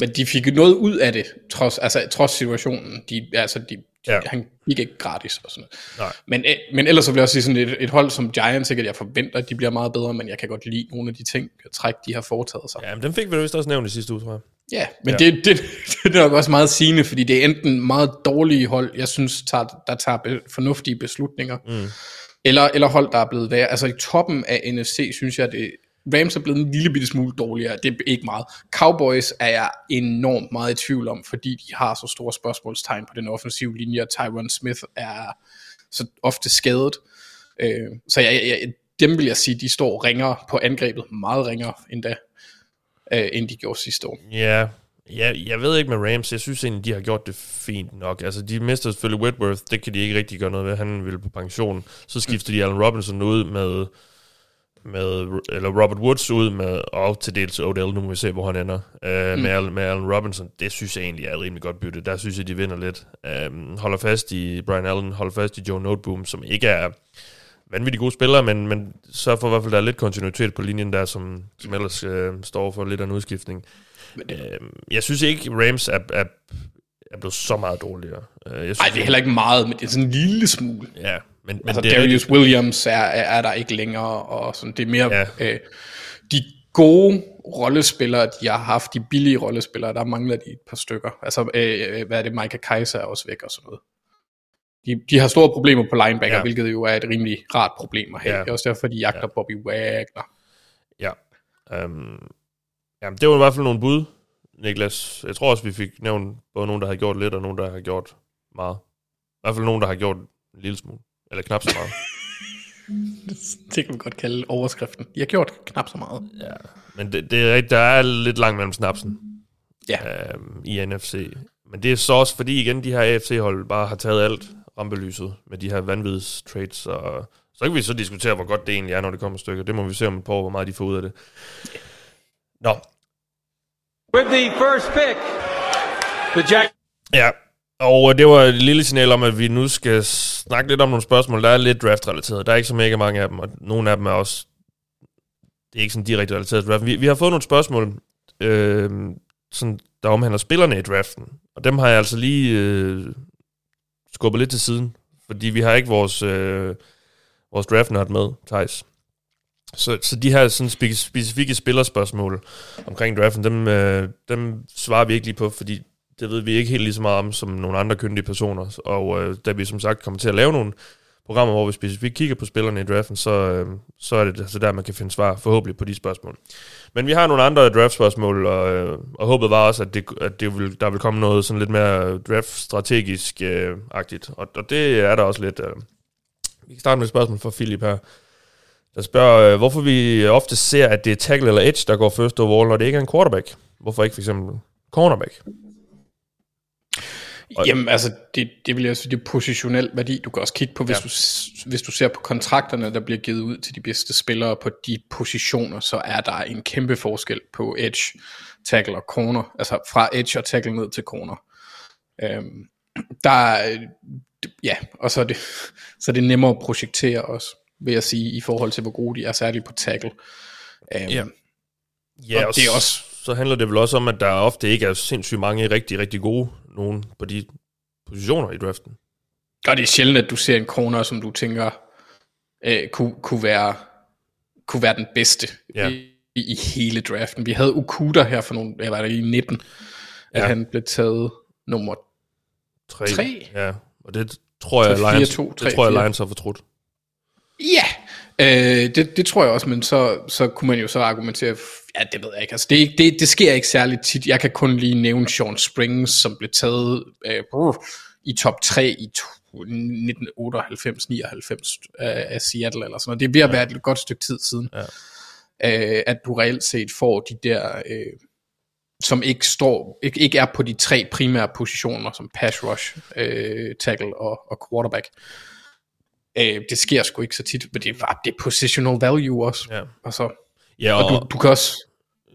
Men de fik noget ud af det, trods, altså, trods situationen. De, altså, de, ja. Han gik ikke gratis og sådan noget. Nej. Men, øh, men ellers så vil jeg også sige sådan et, et hold som Giants, sikkert jeg forventer, at de bliver meget bedre, men jeg kan godt lide nogle af de ting, træk, de har foretaget sig. Ja, men den fik vi vist også nævnt i sidste uge, tror jeg. Ja, men ja. Det, det, det er nok også meget sigende, fordi det er enten meget dårlige hold, jeg synes, tager, der tager be, fornuftige beslutninger, mm. eller, eller hold, der er blevet værre. Altså i toppen af NFC, synes jeg, det, Rams er blevet en lille bitte smule dårligere, det er ikke meget. Cowboys er jeg enormt meget i tvivl om, fordi de har så store spørgsmålstegn på den offensive linje, Tyron Smith er så ofte skadet. Øh, så jeg, jeg, dem vil jeg sige, de står ringere på angrebet, meget ringere end da, øh, end de gjorde sidste år. Ja, ja, jeg ved ikke med Rams, jeg synes egentlig, de har gjort det fint nok. Altså, de mister selvfølgelig Whitworth, det kan de ikke rigtig gøre noget ved, han vil på pension. Så skifter de Allen Robinson ud med, med eller Robert Woods ud med, og til dels Odell, nu må vi se, hvor han ender, uh, mm. med, med Allen Robinson. Det synes jeg egentlig er et rimelig godt bytte. Der synes jeg, de vinder lidt. Um, holder fast i Brian Allen, holder fast i Joe Noteboom, som ikke er vanvittigt gode spillere, men, men så for i hvert fald, der er lidt kontinuitet på linjen der, som, som ellers øh, står for lidt af en udskiftning. Øh, jeg synes ikke, Rams er, er, er blevet så meget dårligere. Øh, jeg synes, Ej, det er heller ikke meget, men det er sådan en lille smule. Ja, men, men altså, det Darius rigtig... Williams er, er, er der ikke længere, og sådan, det er mere... Ja. Øh, de gode rollespillere, de har haft, de billige rollespillere, der mangler de et par stykker. Altså, øh, øh hvad er det, Micah Kaiser er også væk og sådan noget de, de har store problemer på linebacker, ja. hvilket jo er et rimelig rart problem at have. Ja. Det er også derfor, de jagter ja. Bobby Wagner. Ja. Um, jamen, det var i hvert fald nogle bud, Niklas. Jeg tror også, vi fik nævnt både nogen, der har gjort lidt, og nogen, der har gjort meget. I hvert fald nogen, der har gjort en lille smule. Eller knap så meget. det kan man godt kalde overskriften. De har gjort knap så meget. Ja, men det, det er rigtigt, der er lidt langt mellem snapsen ja. um, i NFC. Men det er så også fordi, igen, de her AFC-hold bare har taget alt rampelyset med de her vanvids trades, og så kan vi så diskutere, hvor godt det egentlig er, når det kommer stykker. Det må vi se om et par år, hvor meget de får ud af det. Nå. With the first pick, the Jack... Ja, og det var et lille signal om, at vi nu skal snakke lidt om nogle spørgsmål, der er lidt draft-relateret. Der er ikke så mega mange af dem, og nogle af dem er også... Det er ikke sådan direkte relateret til draft. Vi, vi har fået nogle spørgsmål, øh, sådan, der omhandler spillerne i draften. Og dem har jeg altså lige øh, skubbet lidt til siden, fordi vi har ikke vores, øh, vores draftnut med, Thijs. Så, så de her sådan spe- specifikke spillerspørgsmål omkring draften, dem, øh, dem svarer vi ikke lige på, fordi det ved vi ikke helt lige så meget om som nogle andre kyndige personer. Og øh, da vi som sagt kommer til at lave nogle programmer, hvor vi specifikt kigger på spillerne i draften, så, øh, så er det altså der, man kan finde svar forhåbentlig på de spørgsmål. Men vi har nogle andre draft-spørgsmål, og, øh, og håbet var også, at, det, at det vil, der vil komme noget sådan lidt mere draft-strategisk-agtigt. Øh, og, og det er der også lidt. Øh. Vi kan starte med et spørgsmål fra Philip her, der spørger, øh, hvorfor vi ofte ser, at det er tackle eller edge, der går først overall, når det ikke er en quarterback. Hvorfor ikke for eksempel cornerback? Og, Jamen altså, det, det vil jeg sige, det er positionel værdi. Du kan også kigge på, hvis, ja. du, hvis du ser på kontrakterne, der bliver givet ud til de bedste spillere på de positioner, så er der en kæmpe forskel på edge, tackle og corner. Altså fra edge og tackle ned til corner. Øhm, der er, ja, og så er, det, så er det nemmere at projektere også, vil jeg sige, i forhold til, hvor gode de er, særligt på tackle. Øhm, ja, ja og det er også så handler det vel også om, at der ofte ikke er sindssygt mange rigtig, rigtig gode nogen på de positioner i draften. Og det er sjældent, at du ser en corner, som du tænker, øh, kunne, kunne, være, kunne være den bedste ja. i, i hele draften. Vi havde Okuda her for nogle, jeg var der i 19, at ja. han blev taget nummer 3. 3. Ja, og det tror jeg, 4, Lions, 2, 3, det tror jeg, Lions har fortrudt. Ja, øh, det, det tror jeg også, men så, så kunne man jo så argumentere, ja, det ved jeg ikke, altså det, det, det sker ikke særligt tit. Jeg kan kun lige nævne Sean Springs, som blev taget øh, i top 3 i 1998-99 øh, af Seattle eller sådan noget. Det bliver ja. været et godt stykke tid siden, ja. øh, at du reelt set får de der... Øh, som ikke står ikke, ikke er på de tre primære positioner som pass rush, øh, tackle og, og quarterback. Øh, det sker sgu ikke så tit, men det er, det er positional value også. Ja. Altså, ja, og, og du, du kan også...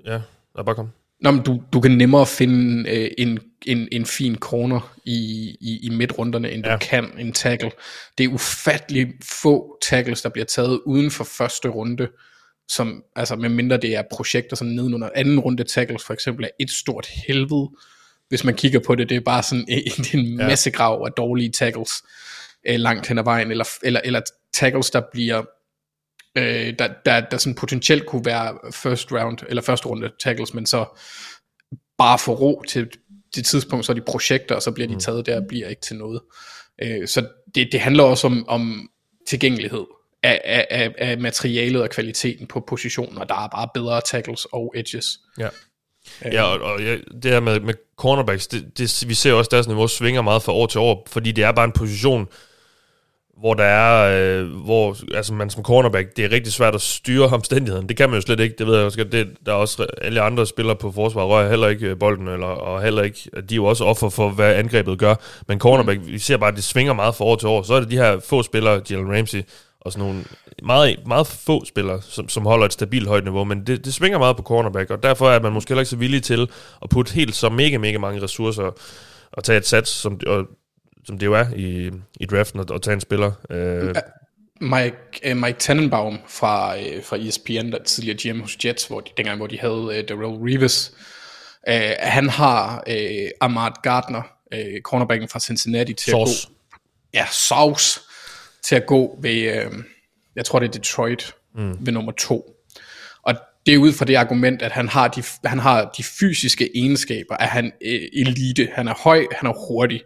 Ja, der bare kom. Nå, men du, du kan nemmere finde øh, en, en, en fin corner i, i, i midtrunderne, end ja. du kan en tackle. Det er ufattelig få tackles, der bliver taget uden for første runde, som, altså med mindre det er projekter sådan nedenunder anden runde tackles, for eksempel er et stort helvede. Hvis man kigger på det, det er bare sådan en, en masse grav af dårlige tackles øh, langt hen ad vejen, eller, eller, eller tackles, der bliver øh, der, der, der sådan potentielt kunne være first round, eller første runde tackles, men så bare for ro til det tidspunkt, så er de projekter, og så bliver de mm. taget der og bliver ikke til noget. Øh, så det, det handler også om, om tilgængelighed af, af, af materialet og kvaliteten på positioner. Der er bare bedre tackles og edges. Ja. Øh. Ja, og, og ja, det her med, med cornerbacks, det, det, vi ser også, at deres niveau svinger meget fra år til år, fordi det er bare en position, hvor der er, øh, hvor altså man som cornerback, det er rigtig svært at styre omstændigheden. Det kan man jo slet ikke, det ved jeg også. Det, der er også alle andre spillere på forsvar, rører heller ikke øh, bolden, eller, og heller ikke, de er jo også offer for, hvad angrebet gør. Men cornerback, mm. vi ser bare, at det svinger meget fra år til år. Så er det de her få spillere, Jalen Ramsey, og sådan nogle meget, meget få spillere, som, som holder et stabilt højt niveau, men det, det svinger meget på cornerback, og derfor er man måske heller ikke så villig til at putte helt så mega, mega mange ressourcer og tage et sats, som, og som det jo er i, i draften, at, at tage en spiller. Øh. Mike, uh, Mike Tannenbaum fra, uh, fra ESPN, der tidligere GM hos Jets, hvor de, dengang hvor de havde uh, Darrell Reeves, uh, han har uh, Ahmad Gardner, uh, cornerbacken fra Cincinnati, til Sauce. at gå... Ja, Sauce til at gå ved, uh, jeg tror det er Detroit, mm. ved nummer to. Og det er ud fra det argument, at han har de, han har de fysiske egenskaber, at han er elite, han er høj, han er hurtig,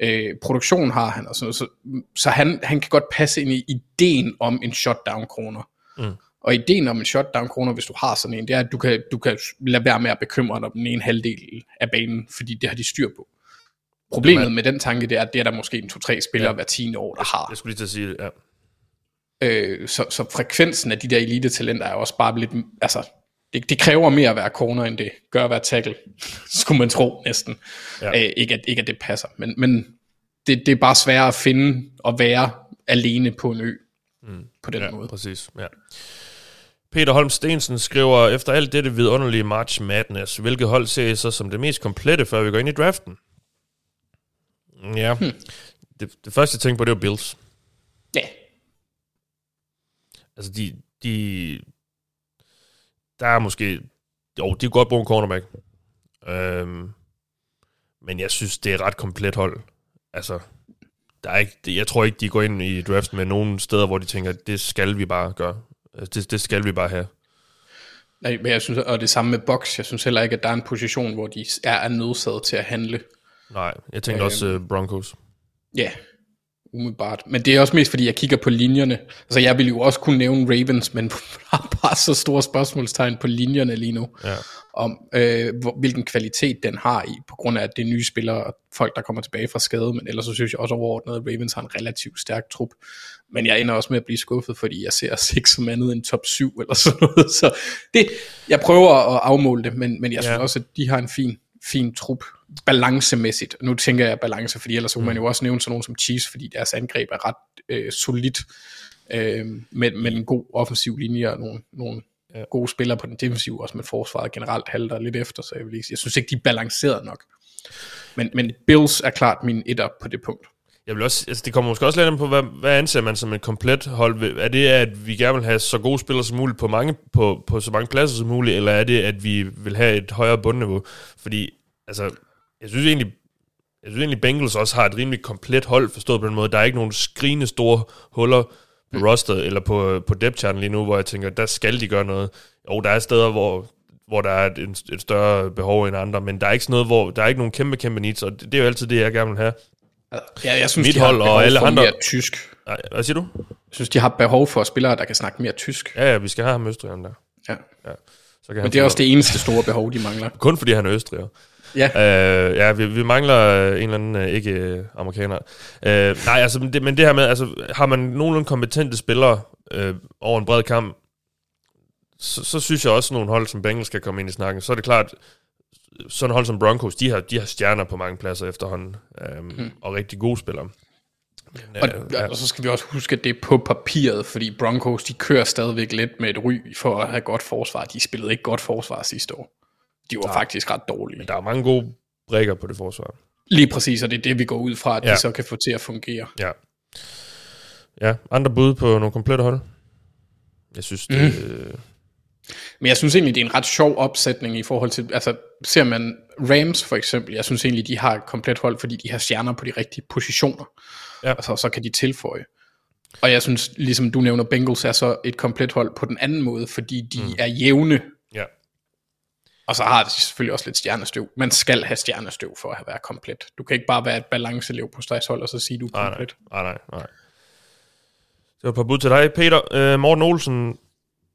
øh, produktion har han og sådan noget, så, så han, han kan godt passe ind i ideen om en shutdown kroner. Mm. Og ideen om en shutdown kroner, hvis du har sådan en, det er, at du kan, du kan lade være med at bekymre dig om den ene halvdel af banen, fordi det har de styr på. Problemet Jamen. med den tanke, det er, at det er der måske en to-tre spillere ja. hver tiende år, der har. Jeg skulle lige til at sige det, ja. Øh, så, så frekvensen af de der elite-talenter er også bare lidt, altså, det, det kræver mere at være corner, end det gør at være tackle, skulle man tro næsten. Ja. Øh, ikke, at, ikke at det passer, men, men det, det er bare sværere at finde og være alene på en ø mm. på den ja, måde. præcis. Ja. Peter Holm Stensen skriver, efter alt dette vidunderlige March Madness, hvilket hold ser I så som det mest komplette, før vi går ind i draften? Ja, hmm. det, det første jeg tænkte på, det var Bills. Ja. Altså, de, de, der er måske... Jo, de kan godt bruge en cornerback. Øhm, men jeg synes, det er et ret komplet hold. Altså, der er ikke, jeg tror ikke, de går ind i draften med nogen steder, hvor de tænker, det skal vi bare gøre. Altså, det, det skal vi bare have. Nej, men jeg synes, og det samme med box, jeg synes heller ikke, at der er en position, hvor de er, nødsaget til at handle. Nej, jeg tænkte øhm, også uh, Broncos. Ja, umiddelbart. Men det er også mest fordi, jeg kigger på linjerne. Altså jeg ville jo også kunne nævne Ravens, men har bare så store spørgsmålstegn på linjerne lige nu. Ja. Om øh, hvor, hvilken kvalitet den har i, på grund af at det er nye spillere og folk, der kommer tilbage fra skade. Men ellers så synes jeg også overordnet, at Ravens har en relativt stærk trup. Men jeg ender også med at blive skuffet, fordi jeg ser os ikke som andet end top 7 eller sådan noget. Så det, jeg prøver at afmåle det, men, men jeg synes ja. også, at de har en fin, fin trup balancemæssigt. Nu tænker jeg balance, fordi ellers mm. kunne man jo også nævne sådan nogen som Chiefs, fordi deres angreb er ret øh, solidt, øh, med, med en god offensiv linje og nogle, nogle ja. gode spillere på den defensive, også med forsvaret generelt halter lidt efter, så jeg, vil lige, jeg synes ikke, de er balanceret nok. Men, men Bills er klart min etter på det punkt. Jeg vil også, altså det kommer måske også lidt på, hvad, hvad anser man som et komplet hold? Er det, at vi gerne vil have så gode spillere som muligt på, mange, på, på så mange pladser som muligt, eller er det, at vi vil have et højere bundniveau? Fordi, altså, jeg synes egentlig, jeg synes egentlig, Bengals også har et rimelig komplet hold, forstået på den måde. Der er ikke nogen skrigende store huller på mm. roster eller på, på depth lige nu, hvor jeg tænker, der skal de gøre noget. Jo, der er steder, hvor, hvor der er et, et større behov end andre, men der er ikke sådan noget, hvor der er ikke nogen kæmpe, kæmpe needs, og det, det er jo altid det, jeg gerne vil have. Ja, jeg synes, Mit de hold har og alle andre. mere tysk. Nej, hvad siger du? Jeg synes, de har behov for spillere, der kan snakke mere tysk. Ja, ja vi skal have ham østrigeren der. Ja. ja. Så kan Men det er også det eneste store behov, de mangler. Kun fordi han er østriger. Ja. Øh, ja, vi, vi mangler en eller anden uh, ikke-amerikaner. Øh, nej, altså, det, men det her med, altså, har man nogenlunde kompetente spillere øh, over en bred kamp, så, så synes jeg også, at nogle hold som Bengals skal komme ind i snakken. Så er det klart, sådan hold som Broncos, de har, de har stjerner på mange pladser efterhånden, øh, hmm. og rigtig gode spillere. Men, og, øh, ja. og så skal vi også huske, at det er på papiret, fordi Broncos, de kører stadigvæk lidt med et ry for at have godt forsvar. De spillede ikke godt forsvar sidste år de var der, faktisk ret dårlige. Men der er mange gode brækker på det forsvar. Lige præcis, og det er det, vi går ud fra, at ja. de så kan få til at fungere. Ja. Ja, andre bud på nogle komplette hold? Jeg synes, det... Mm. Øh... Men jeg synes egentlig, det er en ret sjov opsætning i forhold til, altså ser man Rams for eksempel, jeg synes egentlig, de har et komplet hold, fordi de har stjerner på de rigtige positioner. Ja. Altså, så kan de tilføje. Og jeg synes, ligesom du nævner, Bengals er så et komplet hold på den anden måde, fordi de mm. er jævne og så har det selvfølgelig også lidt stjernestøv. Man skal have stjernestøv for at være komplet. Du kan ikke bare være et balancelev på stegshold, og så sige, du er komplet. Nej, nej, nej. Det var et par bud til dig. Peter, uh, Morten Olsen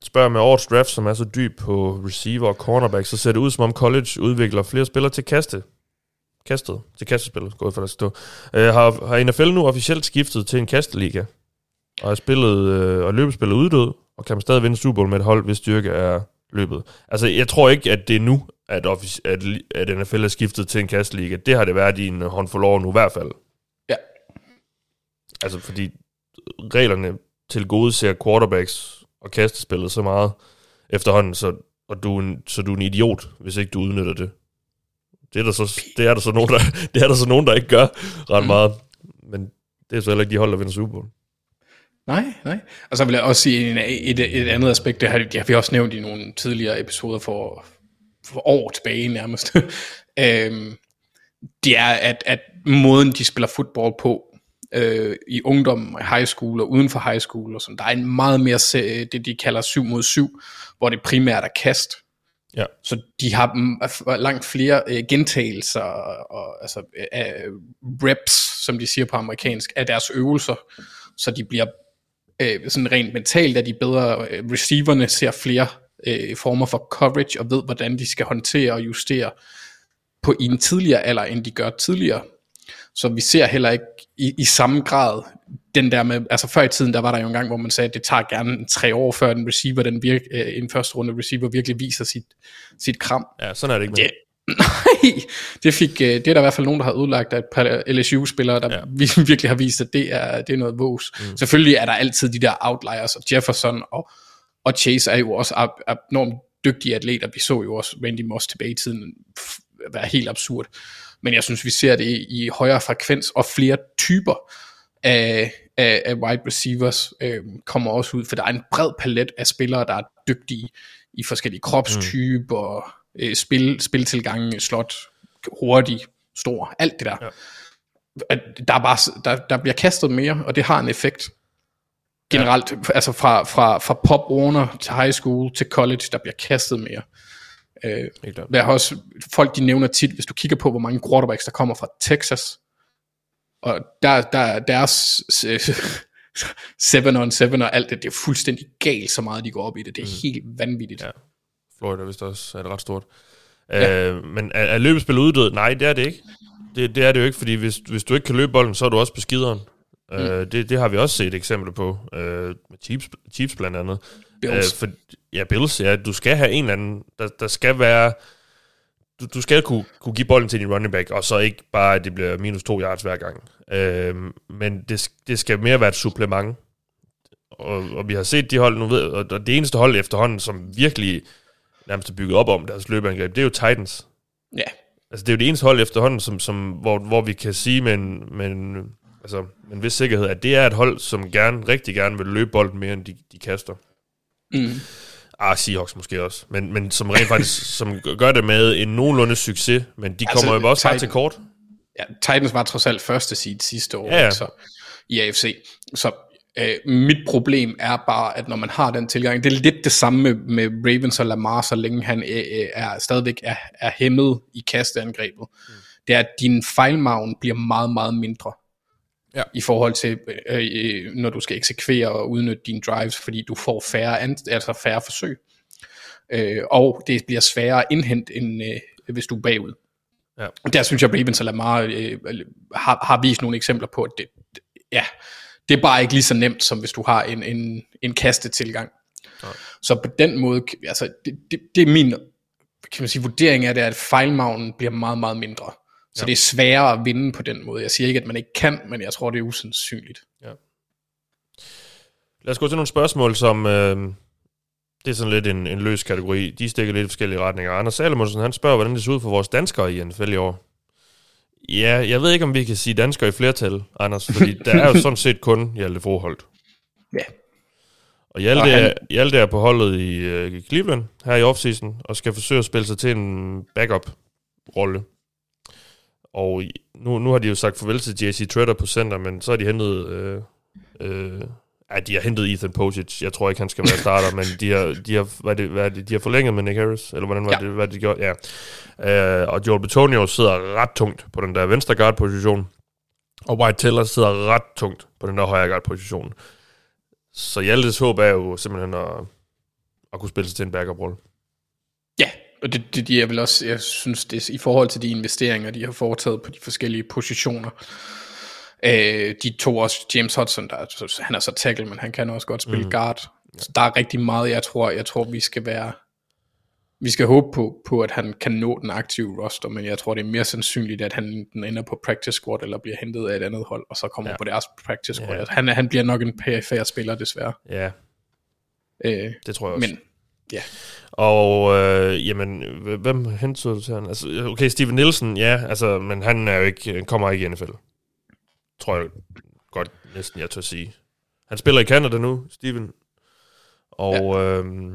spørger med årets draft, som er så dyb på receiver og cornerback, så ser det ud som om college udvikler flere spillere til kaste. kastet, til kastespillet, gået for at stå. Øh, har, har NFL nu officielt skiftet til en kasteliga, og er spillet, øh, og løbespillet uddød, og kan man stadig vinde Super Bowl med et hold, hvis styrke er løbet. Altså, jeg tror ikke, at det er nu, at, offic- at, at NFL er skiftet til en kasteliga. Det har det været i en håndfuld år nu i hvert fald. Ja. Altså, fordi reglerne til gode ser quarterbacks og kastespillet så meget efterhånden, så, og du en, så du er en idiot, hvis ikke du udnytter det. Det er der så, det er der så nogen, der, det er der så nogen, der ikke gør ret Mm. meget. Men det er så heller ikke de hold, der vinder Super Bowl. Nej, nej. Og så vil jeg også sige en, et, et andet aspekt, det har, det har vi også nævnt i nogle tidligere episoder for, for år tilbage nærmest. øhm, det er, at, at måden, de spiller fodbold på, øh, i ungdom, high school og uden for high school, og sådan, der er en meget mere, det de kalder 7 mod 7, hvor det primært er kast. Ja. Så de har langt flere øh, gentagelser og altså, øh, reps, som de siger på amerikansk, af deres øvelser, så de bliver øh, sådan rent mentalt, at de bedre øh, receiverne ser flere øh, former for coverage og ved, hvordan de skal håndtere og justere på i en tidligere alder, end de gør tidligere. Så vi ser heller ikke i, i samme grad den der med, altså før i tiden, der var der jo en gang, hvor man sagde, at det tager gerne tre år, før en receiver, den virk, øh, en første runde receiver virkelig viser sit, sit kram. Ja, sådan er det ikke mere. Det, nej, det, fik, øh, det er der i hvert fald nogen, der har et par LSU-spillere, der Ja. virkelig har vist, at det er, det er noget vås. Mm. Selvfølgelig er der altid de der outliers, og Jefferson og, og Chase er jo også ab- abnormt dygtige atleter. Vi så jo også Randy Moss tilbage i tiden være helt absurd. Men jeg synes, vi ser det i, højere frekvens, og flere typer af, af, af wide receivers øh, kommer også ud, for der er en bred palet af spillere, der er dygtige i forskellige kropstyper, mm. øh, spil, spiltilgange, slot, hurtig, stor, alt det der. Ja. At Der, er bare, der, der bliver kastet mere, og det har en effekt. Generelt, ja. altså fra, fra, fra pop til high school til college, der bliver kastet mere. Øh, der er også, folk de nævner tit, hvis du kigger på, hvor mange quarterbacks, der kommer fra Texas, og der, der deres 7 on 7 og alt det, det er fuldstændig galt, så meget de går op i det. Det er mm. helt vanvittigt. Ja. Florida vist også er det ret stort. Ja. Øh, men er, er løbespil uddød? Nej, det er det ikke. Det, det er det jo ikke, fordi hvis, hvis du ikke kan løbe bolden, så er du også på skideren. Mm. Øh, det, det har vi også set eksempler på, øh, med Chiefs, Chiefs blandt andet. Bills. Øh, for, ja, Bills, ja. Du skal have en eller anden, der, der skal være... Du, du skal kunne, kunne give bolden til din running back, og så ikke bare, at det bliver minus to yards hver gang. Øh, men det, det skal mere være et supplement. Og, og vi har set de hold, nu ved, og og det eneste hold efterhånden, som virkelig nærmest er bygget op om deres løbeangreb, det er jo Titans. Ja, Altså, det er jo det eneste hold efterhånden, som, som, hvor, hvor vi kan sige med en, med, en, altså, med en vis sikkerhed, at det er et hold, som gerne, rigtig gerne vil løbe bolden mere, end de, de kaster. Mm. Ah, Seahawks måske også. Men, men som rent faktisk som gør det med en nogenlunde succes, men de Altså, kommer jo også bare Titan- til kort. ja, Titans var trods alt første seed sidste år Ja, ja. Så, i AFC. Så øh, mit problem er bare, at når man har den tilgang, det er lidt det samme med, med Ravens og Lamar, så længe han øh, øh, er stadigvæk er, er hæmmet i kasteangrebet. Mm. Det er, at din fejlmagen bliver meget, meget mindre. Ja. i forhold til, øh, øh, når du skal eksekvere og udnytte dine drives, fordi du får færre, an, altså færre forsøg. Øh, og det bliver sværere at indhente, end øh, hvis du er bagud. Ja. Der synes jeg, Ravens og Lamar øh, har, har vist nogle eksempler på, at det, det, ja, det er bare ikke lige så nemt, som hvis du har en, en, en kastetilgang. Nej. Så på den måde, altså det, det, det er min kan man sige, vurdering af det, at fejlmagnen bliver meget, meget mindre. Så ja. det er sværere at vinde på den måde. Jeg siger ikke, at man ikke kan, men jeg tror, det er usandsynligt. Lad os gå til nogle spørgsmål, som... Øh, det er sådan lidt en, en løs kategori. De stikker lidt i forskellige retninger. Anders Salomonsen, han spørger, hvordan det ser ud for vores danskere i NFL i år. Ja, jeg ved ikke, om vi kan sige danskere i flertal, Anders, fordi der er jo sådan set kun Hjalte Froholt. Ja. Og Hjalte, Og han- er, Hjalte er på holdet i øh, Cleveland her i offseason, og skal forsøge at spille sig til en backup-rolle. Og nu, nu har de jo sagt farvel til JC Treader på center, men så har de hentet... Øh, øh, ja, de har hentet Ethan Posic. Jeg tror ikke, han skal være starter, men de har, de har, hvad det, hvad det, de har forlænget med Nick Harris, eller hvordan var Ja. det, hvad de gjorde? Ja. Øh, og Joel Betonio sidder ret tungt på den der venstre guard-position, og White Teller sidder ret tungt på den der højre guard-position. Så Hjaltes håb er jo simpelthen at, at kunne spille sig til en backup-rolle. Og det, det de er vel også, jeg synes, det er i forhold til de investeringer, de har foretaget på de forskellige positioner. Øh, de to også, James Hudson, der, er- han er så tackle, men han kan også godt spille mm. guard. Så der er rigtig meget, jeg tror, jeg tror, vi skal være, vi skal håbe på, på, at han kan nå den aktive roster, men jeg tror, det er mere sandsynligt, at han enten ender på practice squad, eller bliver hentet af et andet hold, og så kommer Ja. på deres practice squad. Ja. Ja. Han, han bliver nok en perifær spiller, desværre. Ja, Øh, det tror jeg også. men ja, Og øh, jamen, hvem hentede du til han? Altså, okay, Steven Nielsen, ja, altså, men han er jo ikke, kommer ikke i NFL. Tror jeg godt næsten, jeg tør sige. Han spiller i Canada nu, Steven. Og ja. øh,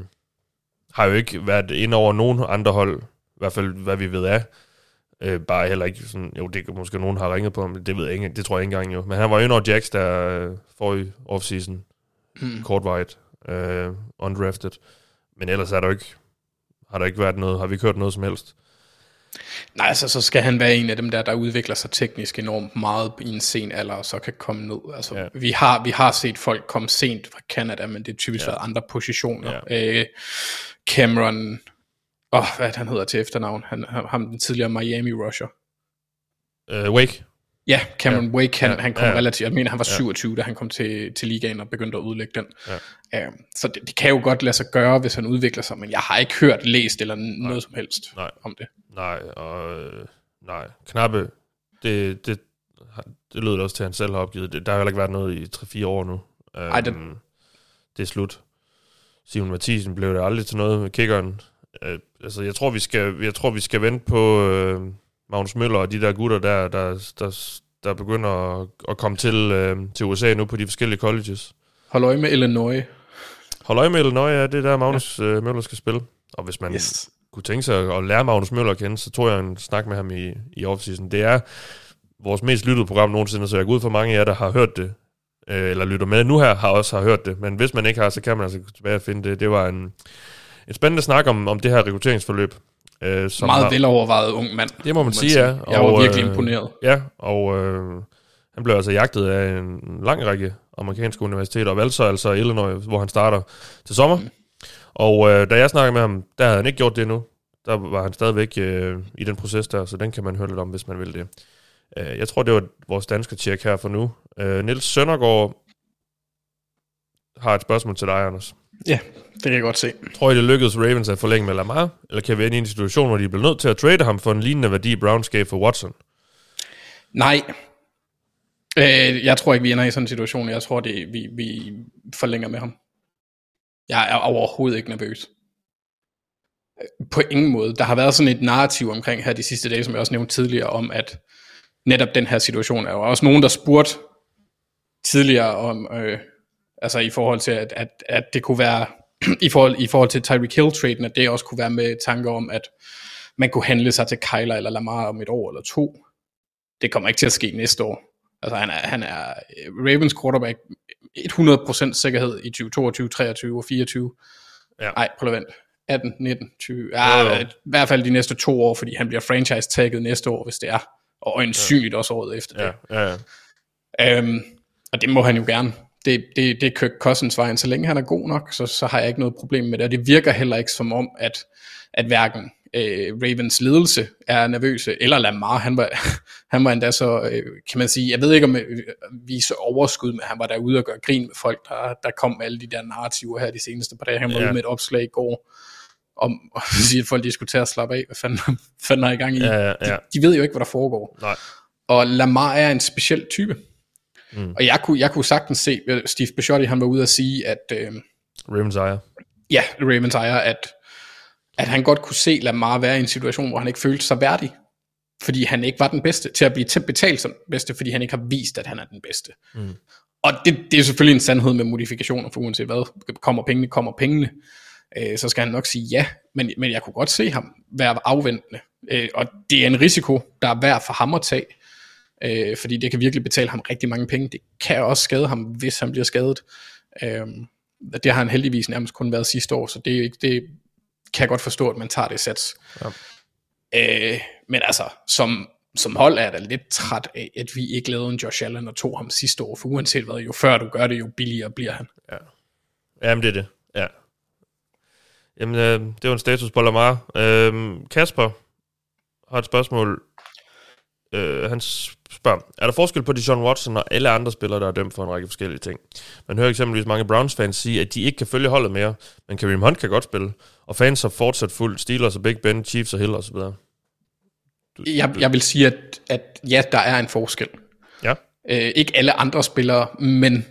har jo ikke været ind over nogen andre hold, i hvert fald hvad vi ved af. Øh, bare heller ikke sådan, jo, det måske nogen har ringet på ham, det ved jeg ikke, det tror jeg ikke engang jo. Men han var jo over Jacks der øh, forrige offseason, mm. kortvarigt, øh, undrafted. Men ellers er der ikke, har der ikke været noget, har vi ikke hørt noget som helst. nej, altså, så skal han være en af dem der, der udvikler sig teknisk enormt meget i en sen alder, og så kan komme ned. Altså, Ja. vi, har, vi har set folk komme sent fra Canada, men det er typisk Ja. været andre positioner. Ja. Øh, Cameron, åh, oh, hvad han hedder til efternavn? Han, ham- den tidligere Miami rusher. Øh, Wake, Ja, Cameron Ja. ja. Wake, han, Ja. ja. han kom Ja. ja. relativt, jeg mener han var Ja. 27, da han kom til, til ligaen og begyndte at udlægge den. Ja. Uh, så det, det kan jo godt lade sig gøre, hvis han udvikler sig, men jeg har ikke hørt, læst eller noget som helst Nej. om det. nej, og øh, nej, Knappe, det, det, det lød også til, at han selv har opgivet. Det, der har heller ikke været noget i 3-4 år nu. Ej, det- Øhm, det er slut. Simon Mathisen blev det aldrig til noget med kickeren. Øh, altså, jeg tror, vi skal, jeg tror, vi skal vente på øh, Magnus Møller og de der gutter der, der, der, der begynder at, at komme til, øh, til USA nu på de forskellige colleges. Hold øje med Illinois. Hold øje med Illinois, ja, det er der Magnus ja. øh, Møller skal spille. Og hvis man yes. kunne tænke sig at, lære Magnus Møller at kende, så tror jeg en snak med ham i, i offseason. Det er vores mest lyttede program nogensinde, så jeg går ud for mange af jer, der har hørt det, øh, eller lytter med nu her, har også har hørt det. Men hvis man ikke har, så kan man altså gå tilbage og finde det. Det var en, en spændende snak om, om det her rekrutteringsforløb. Øh, som Meget har, velovervejet ung mand. Det må man sige, ja. Jeg var Og, virkelig øh, imponeret. Ja, og øh, han blev altså jagtet af en lang række amerikanske universiteter, og valgte så altså Illinois, hvor han starter til sommer. Mm. Og øh, da jeg snakkede med ham, der havde han ikke gjort det endnu. Der var han stadigvæk øh, i den proces der, så den kan man høre lidt om, hvis man vil det. Øh, jeg tror, det var vores danske tjek her for nu. Øh, Niels Søndergaard har et spørgsmål til dig, Anders. Ja, det kan jeg godt se. Tror I, det lykkedes Ravens at forlænge med Lamar? Eller kan vi ende i en situation, hvor de bliver nødt til at trade ham for en lignende værdi, Browns gav for Watson? Nej. Øh, jeg tror ikke, vi ender i sådan en situation. Jeg tror, det vi, vi forlænger med ham. Jeg er overhovedet ikke nervøs. På ingen måde. Der har været sådan et narrativ omkring her de sidste dage, som jeg også nævnte tidligere, om at netop den her situation er jo også nogen, der spurgte tidligere om, øh, altså i forhold til, at, at, at det kunne være, i forhold, i forhold til Tyreek Hill-traden, at det også kunne være med tanker om, at man kunne handle sig til Kyler eller Lamar om et år eller to. Det kommer ikke til at ske næste år. Altså han er, han er øh, Ravens quarterback 100% sikkerhed i 2022, 23 og 24. Ja. Nej, prøv at vente. 18, 19, 20. Ja, Jo, jo. i hvert fald de næste to år, fordi han bliver franchise-tagget næste år, hvis det er. Og øjensynligt også året efter det. Ja, ja, ja. Øhm, og det må han jo gerne. Det, det, det er Kirk Cousins vejen. Så længe han er god nok, så, så har jeg ikke noget problem med det. Og det virker heller ikke som om, at, at hverken øh, Ravens ledelse er nervøse, eller Lamar, han var, han var endda så, øh, kan man sige, jeg ved ikke om øh, vise overskud, men han var derude og gøre grin med folk, der, der kom med alle de der narrativer her de seneste par dage. Han var Ja. ude med et opslag i går, om at sige, at folk de skulle til at slappe af. Hvad fanden, fanden er I gang i? Ja, ja, ja. De, de ved jo ikke, hvad der foregår. Nej. Og Lamar er en speciel type. Mm. Og jeg kunne, jeg kunne sagtens se, Steve Bisciotti, han var ude at sige, at øh, Ravens ejer. ja, Ravens ejer, at, at han godt kunne se Lamar være i en situation, hvor han ikke følte sig værdig. Fordi han ikke var den bedste til at blive betalt som den bedste, fordi han ikke har vist, at han er den bedste. Mm. Og det, det er selvfølgelig en sandhed med modifikationer, for uanset hvad, kommer pengene, kommer pengene. Øh, så skal han nok sige ja, men, men jeg kunne godt se ham være afventende. Øh, og det er en risiko, der er værd for ham at tage, øh, fordi det kan virkelig betale ham rigtig mange penge. Det kan også skade ham, hvis han bliver skadet. Øh, det har han heldigvis nærmest kun været sidste år, så det, det kan jeg godt forstå, at man tager det sats. Ja. Øh, men altså, som, som hold er jeg da lidt træt af, at vi ikke lavede en Josh Allen og tog ham sidste år, for uanset hvad, jo før du gør det, jo billigere bliver han. Jamen, det er det. Ja. Jamen, øh, det var en status på Lamar. Øh, Kasper har et spørgsmål. Øh, han spørger, er der forskel på John Watson og alle andre spillere, der er dømt for en række forskellige ting? Man hører eksempelvis mange Browns-fans sige, at de ikke kan følge holdet mere, men Kareem Hunt kan godt spille, og fans har fortsat fuldt Steelers og Big Ben, Chiefs og Hill osv. Jeg, jeg vil sige, at, at ja, der er en forskel. Ja. Øh, ikke alle andre spillere, men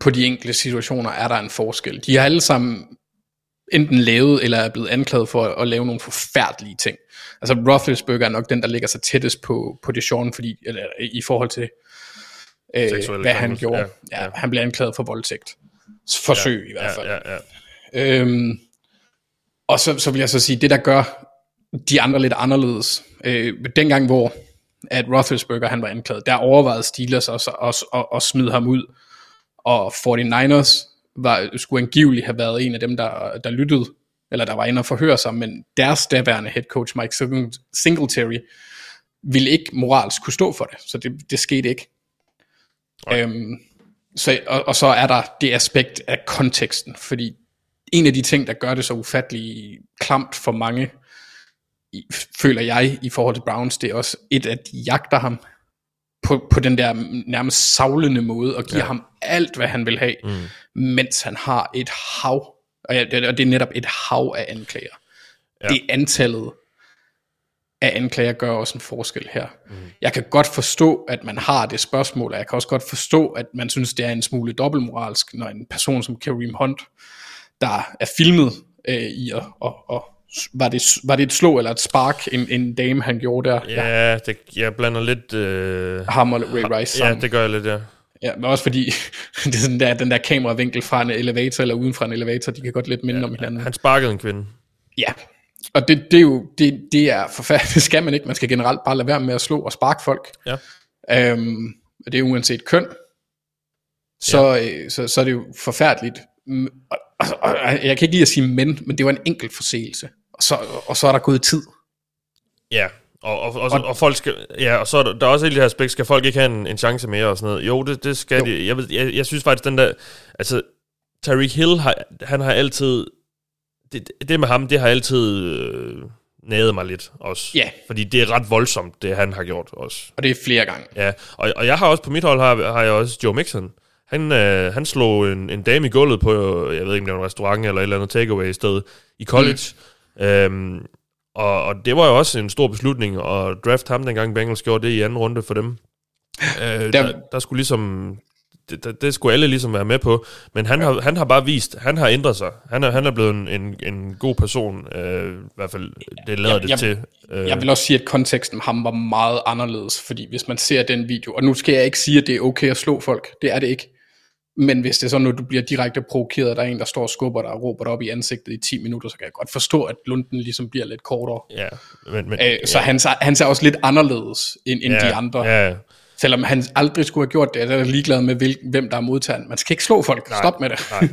på de enkelte situationer er der en forskel. De har alle sammen enten lavet eller er blevet anklaget for at, at lave nogle forfærdelige ting. Altså Roethlisberger er nok den, der ligger sig tættest på, på Deshaun, fordi, eller, i forhold til, øh, hvad han gjorde. Ja, ja. Ja, han blev anklaget for voldtægt. Forsøg ja, i hvert fald. Ja, ja, ja. Øhm, og så, så vil jeg så sige, det der gør de andre lidt anderledes. Øh, dengang, hvor at Roethlisberger han var anklaget, der overvejede Steelers også at, at, at smide ham ud. Og 49ers var, skulle angiveligt have været en af dem, der, der lyttede, eller der var inde og forhøre sig, men deres daværende head coach, Mike Singletary, ville ikke moralsk kunne stå for det, så det, det skete ikke. Okay. Øhm, så, og, og så er der det aspekt af konteksten, fordi en af de ting, der gør det så ufattelig klamt for mange, i, føler jeg, i forhold til Browns, det er også et, at de jagter ham på, på den der nærmest savlende måde, og giver ja. ham alt, hvad han vil have, mm. Mens han har et hav, og, det, og er netop et hav af anklager. Ja. Det antallet af anklager gør også en forskel her. Mm. Jeg kan godt forstå, at man har det spørgsmål, og jeg kan også godt forstå, at man synes, det er en smule dobbeltmoralsk, når en person som Kareem Hunt, der er filmet øh, i at, at, at var det, var det et slå eller et spark, en, en dame han gjorde der? Ja, ja. Det, jeg blander lidt... Øh, Ham og Ray Rice sammen. Ja, det gør jeg lidt, ja. Ja, men også fordi det er sådan der, den der kameravinkel fra en elevator eller uden fra en elevator, de kan godt lidt minde ja, om hinanden. Han sparkede en kvinde. Ja, og det, det er jo det, det er forfærdeligt. Det skal man ikke. Man skal generelt bare lade være med at slå og sparke folk. Ja. Øhm, og det er uanset køn. Så, ja. øh, så, så er det jo forfærdeligt. Og, og, og, jeg kan ikke lide at sige men, men det var en enkelt forseelse og så, og så er der gået tid. Ja, og, og, og, og, og folk skal, ja, og så er der, der er også hele det her aspekt, skal folk ikke have en, en chance mere og sådan noget? Jo, det, det skal jo. de. Jeg, jeg, jeg synes faktisk, den der, altså, Tyreek Hill, har, han har altid, det, det med ham, det har altid øh, nædet mig lidt også. Ja. Fordi det er ret voldsomt, det han har gjort også. Og det er flere gange. Ja, og, og jeg har også på mit hold, har, har jeg også Joe Mixon. Han, øh, han slog en, en dame i gulvet på, jeg ved ikke om det var en restaurant eller et eller andet takeaway sted i college. Mm Øhm, og, og det var jo også en stor beslutning at draft ham, dengang Bengals gjorde det i anden runde for dem. Øh, der, der skulle ligesom... Det, det, det skulle alle ligesom være med på, men han, ja. har, han har bare vist, han har ændret sig. Han er, han er blevet en, en, en god person, øh, i hvert fald det lader jeg, det jeg, til. Øh. Jeg vil også sige, at konteksten ham var meget anderledes, fordi hvis man ser den video, og nu skal jeg ikke sige, at det er okay at slå folk, det er det ikke. Men hvis det er sådan, at du bliver direkte provokeret, og der er en, der står og skubber dig og råber dig op i ansigtet i 10 minutter, så kan jeg godt forstå, at lunden ligesom bliver lidt kortere. Ja, men, men, Æ, så ja. han, han ser også lidt anderledes end, end ja, de andre. Ja. Selvom han aldrig skulle have gjort det, er ligeglad med, hvil, hvem der er modtageren. Man skal ikke slå folk. Nej, Stop med det. Nej.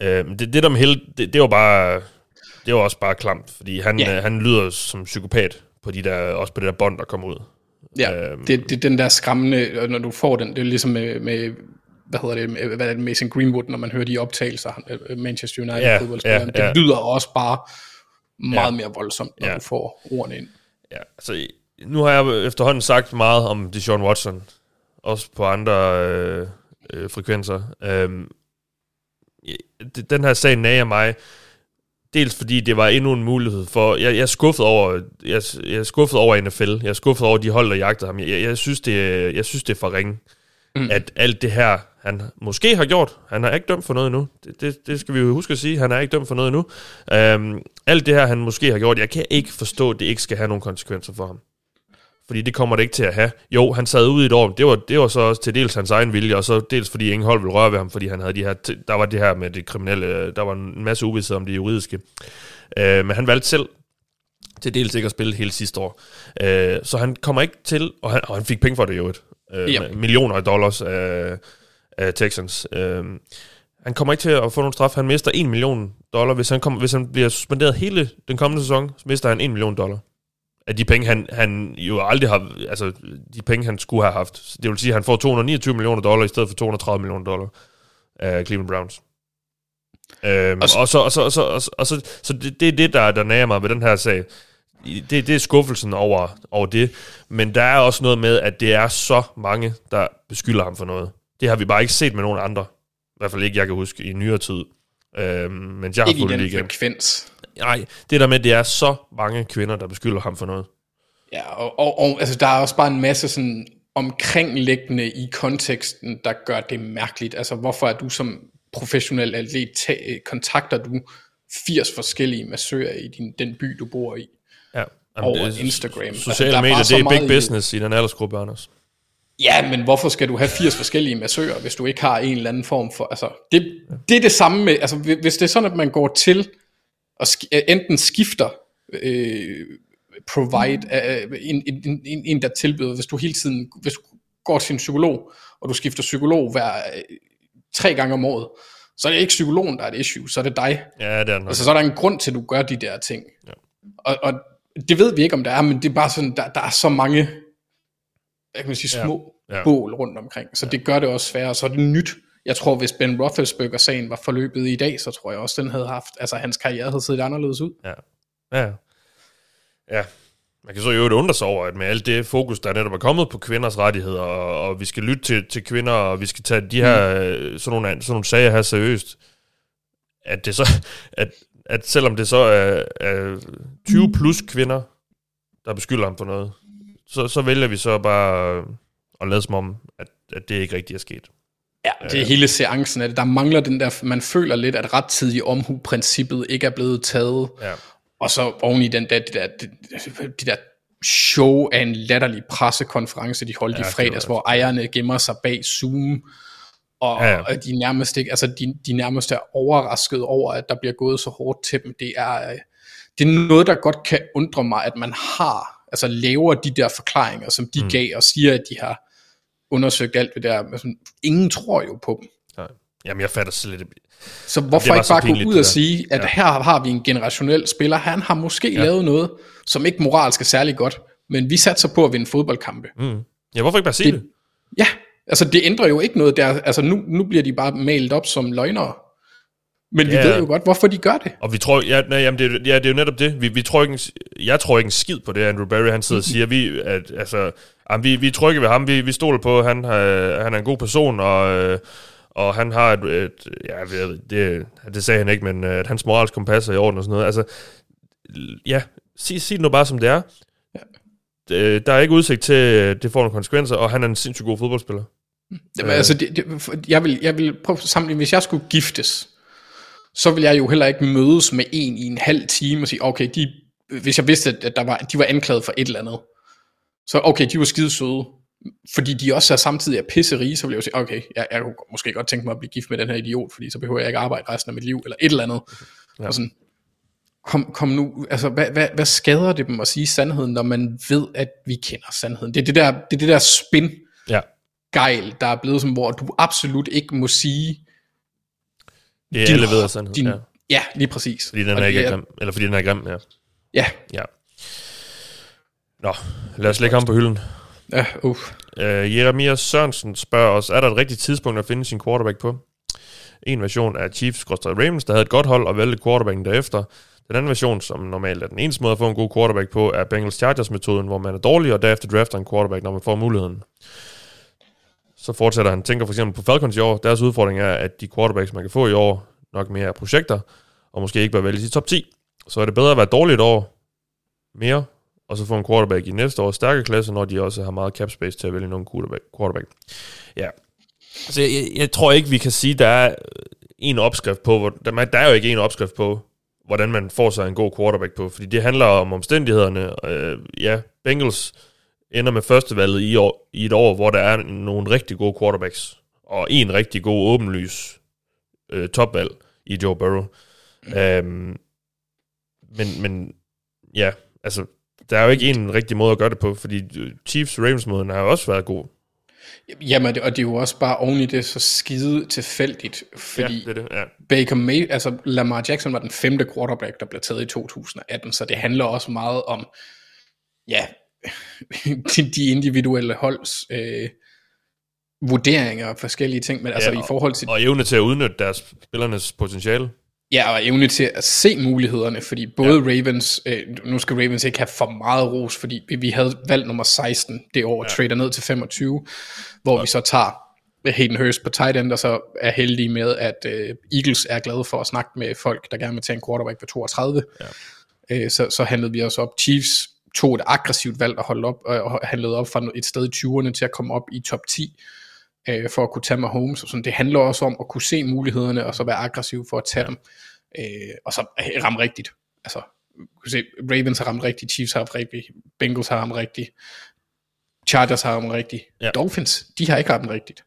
øh, det, det der med Hill, det, det var bare... Det var også bare klamt, fordi han, ja. øh, han lyder som psykopat på de der, også på det der bånd, der kommer ud. Ja, øhm. det, det den der skræmmende, når du får den, det er ligesom med, med hvad hedder det, hvad er det, Mason Greenwood, når man hører de optagelser, øh, Manchester United ja, fodboldspilleren, ja, ja. det lyder også bare meget ja. mere voldsomt, når ja. du får ordene ind. Ja, altså nu har jeg efterhånden sagt meget om Deshaun Watson, også på andre øh, øh, frekvenser. Øhm, den her sag nager mig, dels fordi det var endnu en mulighed for, jeg, jeg er skuffet over, jeg, jeg er skuffet over NFL, jeg er skuffet over de hold, der jagter ham. Jeg, jeg, synes, det, jeg synes, det er for ringe mm. at alt det her, han måske har gjort, han er ikke dømt for noget endnu, det, det, det skal vi jo huske at sige, han er ikke dømt for noget endnu. øhm, alt det her, han måske har gjort, jeg kan ikke forstå, at det ikke skal have nogen konsekvenser for ham. Fordi det kommer det ikke til at have. Jo, han sad ude i et år, det var, det var så også til dels hans egen vilje, og så dels fordi ingen hold ville røre ved ham, fordi han havde de her, der var det her med det kriminelle, der var en masse uvidshed om det juridiske. Øh, men han valgte selv til dels ikke at spille hele sidste år. Øh, så han kommer ikke til, og han, og han fik penge for det jo et øh, yep. millioner af dollars af, af Texans. Øh, han kommer ikke til at få nogen straf. Han mister 1 million dollar. Hvis han, kommer, hvis han bliver suspenderet hele den kommende sæson, så mister han 1 million dollar. Af de penge, han, han jo aldrig har... Altså, de penge, han skulle have haft. Det vil sige, at han får 229 millioner dollar i stedet for 230 millioner dollar af Cleveland Browns. Øhm, og, så, og, så, og, så, og, så, og, så, og så, så det, det er det, der, der nærer mig ved den her sag. Det, det er skuffelsen over, over det. Men der er også noget med, at det er så mange, der beskylder ham for noget. Det har vi bare ikke set med nogen andre. I hvert fald ikke, jeg kan huske, i nyere tid. Øhm, men jeg har Ikke i den det igen. frekvens. Nej, det der med, det er så mange kvinder, der beskylder ham for noget. Ja, og, og, og altså, der er også bare en masse sådan omkringliggende i konteksten, der gør det mærkeligt. Altså, hvorfor er du som professionel atlet, ta- kontakter du 80 forskellige massører i din, den by, du bor i? Ja. Over det Instagram. Altså, Sociale bare medier, det er big i- business i den aldersgruppe, Anders. Ja, men hvorfor skal du have 80 forskellige massører, hvis du ikke har en eller anden form for... Altså, det, det er det samme med... Altså, hvis det er sådan, at man går til og øh, enten skifter øh, provide, øh, en, en, en, en, der tilbyder, hvis du hele tiden hvis du går til en psykolog, og du skifter psykolog hver øh, tre gange om året, så er det ikke psykologen, der er et issue, så er det dig. Ja, det er den. Altså, så er der en grund til, at du gør de der ting. Ja. Og, og det ved vi ikke, om der er, men det er bare sådan, der, der er så mange, hvad kan man sige, små Ja. ja. Bål rundt omkring. Så ja. det gør det også sværere, og så er det nyt. Jeg tror, hvis Ben Roethlisberger-sagen var forløbet i dag, så tror jeg også, den havde haft, altså hans karriere havde set anderledes ud. Ja. Ja. Ja. Man kan så i øvrigt undre sig over, at med alt det fokus, der netop er kommet på kvinders rettigheder, og, og vi skal lytte til, til kvinder, og vi skal tage de her, mm. sådan, nogle, sådan nogle sager her seriøst, at det så, at, at selvom det så er, er 20 plus kvinder, der beskylder ham for noget, så, så vælger vi så bare øh, at lade som om, at, at det ikke rigtig er sket. Ja, det er hele seancen af det. Der mangler den der, man føler lidt, at rettidig omhu-princippet ikke er blevet taget. Ja. Og så oven i den der, det der, det, det der show af en latterlig pressekonference, de holdt Ja, i fredags, hvor ejerne gemmer sig bag Zoom, og Ja, ja, ja. ja. de nærmest ikke, altså de, de nærmest er overrasket over, at der bliver gået så hårdt til dem. Det er, øh, det er noget, der godt kan undre mig, at man har, altså laver de der forklaringer, som de mm. gav, og siger, at de har undersøgt alt det der. Men sådan, ingen tror jo på dem. Nej. Jamen, jeg fatter slet ikke. Så hvorfor ikke bare gå ud og sige, at ja. her har vi en generationel spiller, han har måske ja. lavet noget, som ikke moralsk er særlig godt, men vi satser på at vinde fodboldkampe. Mm. Ja, hvorfor ikke bare sige det? Det- Ja, altså det ændrer jo ikke noget der, altså nu, nu bliver de bare malet op som løgnere, men vi Ja. ved jo godt, hvorfor de gør det. Og vi tror, ja, nej, jamen det, er- ja, det er jo netop det. Vi, vi tror ikke, en- jeg tror ikke en skid på det, Andrew Barry, han sidder og siger, vi, at, altså, jamen, vi, vi er trygge ved ham, vi, vi stoler på, han, øh, han er en god person, og, øh, og han har et, et ja, det, det sagde han ikke, men øh, at hans moralsk kompas er i orden og sådan noget. Altså, ja, sig, sig det nu bare som det er. Ja. Der er ikke udsigt til, at det får nogle konsekvenser, og han er en sindssygt god fodboldspiller. Jamen, altså, det, det, jeg, vil, jeg vil prøve sammenligne, hvis jeg skulle giftes, så vil jeg jo heller ikke mødes med en i en halv time og sige, okay, de, hvis jeg vidste, at der var, de var anklaget for et eller andet, så okay, de var skide søde, fordi de også er samtidig er pisserige, så vil jeg jo sige, okay, jeg, jeg kunne måske godt tænke mig at blive gift med den her idiot, fordi så behøver jeg ikke arbejde resten af mit liv, eller et eller andet. Ja. Og sådan, kom, kom nu, altså hvad, hvad, hvad skader det dem at sige sandheden, når man ved, at vi kender sandheden? Det er det der, det er det der spin, Ja, gejl, der er blevet som, hvor du absolut ikke må sige... det er din- alle ved af sandhed. Din, ja. ja. lige præcis. Fordi den er ikke er grim, eller fordi den er grim, ja. Ja, ja. Nå, lad os lægge ham på hylden. ja uh. Uh, Jeremias Sørensen spørger os, er der et rigtigt tidspunkt at finde sin quarterback på? En version er Chiefs Ravens, der havde et godt hold og valgte quarterbacken derefter. Den anden version, som normalt er den eneste måde at få en god quarterback på, er Bengals Chargers-metoden, hvor man er dårlig og derefter drafter en quarterback, når man får muligheden. Så fortsætter han, tænker for eksempel på Falcons i år. Deres udfordring er, at de quarterbacks, man kan få i år, nok mere er projekter, og måske ikke bør vælges i top 10. Så er det bedre at være dårligt år mere, og så få en quarterback i næste års stærke klasse, når de også har meget cap space til at vælge nogle quarterback. quarterback. Ja. Så jeg, jeg tror ikke, vi kan sige, der er en opskrift på, hvor, der, der er jo ikke en opskrift på, hvordan man får sig en god quarterback på, fordi det handler om omstændighederne. Øh, ja, Bengals ender med førstevalget i, år, i et år, hvor der er nogle rigtig gode quarterbacks, og en rigtig god åbenlys øh, topvalg i Joe Burrow. Mm. Øhm, men, men ja, altså, der er jo ikke en rigtig måde at gøre det på, fordi Chiefs-Ravens-måden har jo også været god. Jamen, og det er jo også bare oven i det så skide tilfældigt, fordi ja, det det, ja. Baker May, altså Lamar Jackson var den femte quarterback, der blev taget i 2018, så det handler også meget om, ja, de, individuelle holds øh, vurderinger og forskellige ting, men altså Ja, i forhold til Og evne til at udnytte deres spillernes potentiale. Ja, og evne til at se mulighederne, fordi både ja. Ravens, øh, nu skal Ravens ikke have for meget ros, fordi vi, vi havde valgt nummer 16 det år, og ja. trader ned til 25, hvor ja. vi så tager Hayden Hurst på tight end, og så er heldige med, at øh, Eagles er glade for at snakke med folk, der gerne vil tage en quarterback på 32. Ja. Øh, så, så handlede vi os op. Chiefs tog et aggressivt valg at holde op, og handlede op fra et sted i 20'erne til at komme op i top 10 øh, for at kunne tage Mahomes. Og sådan. Det handler også om at kunne se mulighederne, og så være aggressiv for at tage ja. dem. Øh, og så ramme rigtigt. Altså, kunne se, Ravens har ramt rigtigt, Chiefs har ramt rigtigt, Bengals har ramt rigtigt, Chargers har ramt rigtigt. Ja. Dolphins, de har ikke ramt rigtigt.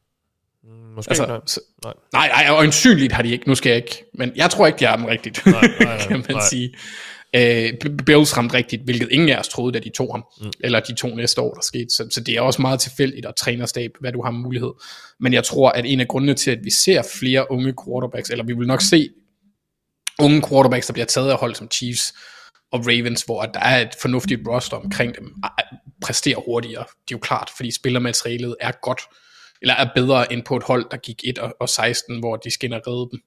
Måske altså, nej. Så, nej. nej. Nej, og ensynligt har de ikke, nu skal jeg ikke, men jeg tror ikke, de har ramt rigtigt, nej, nej, nej, kan man nej. sige. Øh, Bills ramte rigtigt, hvilket ingen af os troede, da de tog ham, mm. eller de to næste år, der skete. Så, så det er også meget tilfældigt at trænerstab, hvad du har mulighed. Men jeg tror, at en af grundene til, at vi ser flere unge quarterbacks, eller vi vil nok se unge quarterbacks, der bliver taget af hold som Chiefs og Ravens, hvor der er et fornuftigt roster omkring dem, præsterer hurtigere. Det er jo klart, fordi spillermaterialet er godt, eller er bedre end på et hold, der gik 1 og 16, hvor de og redde dem.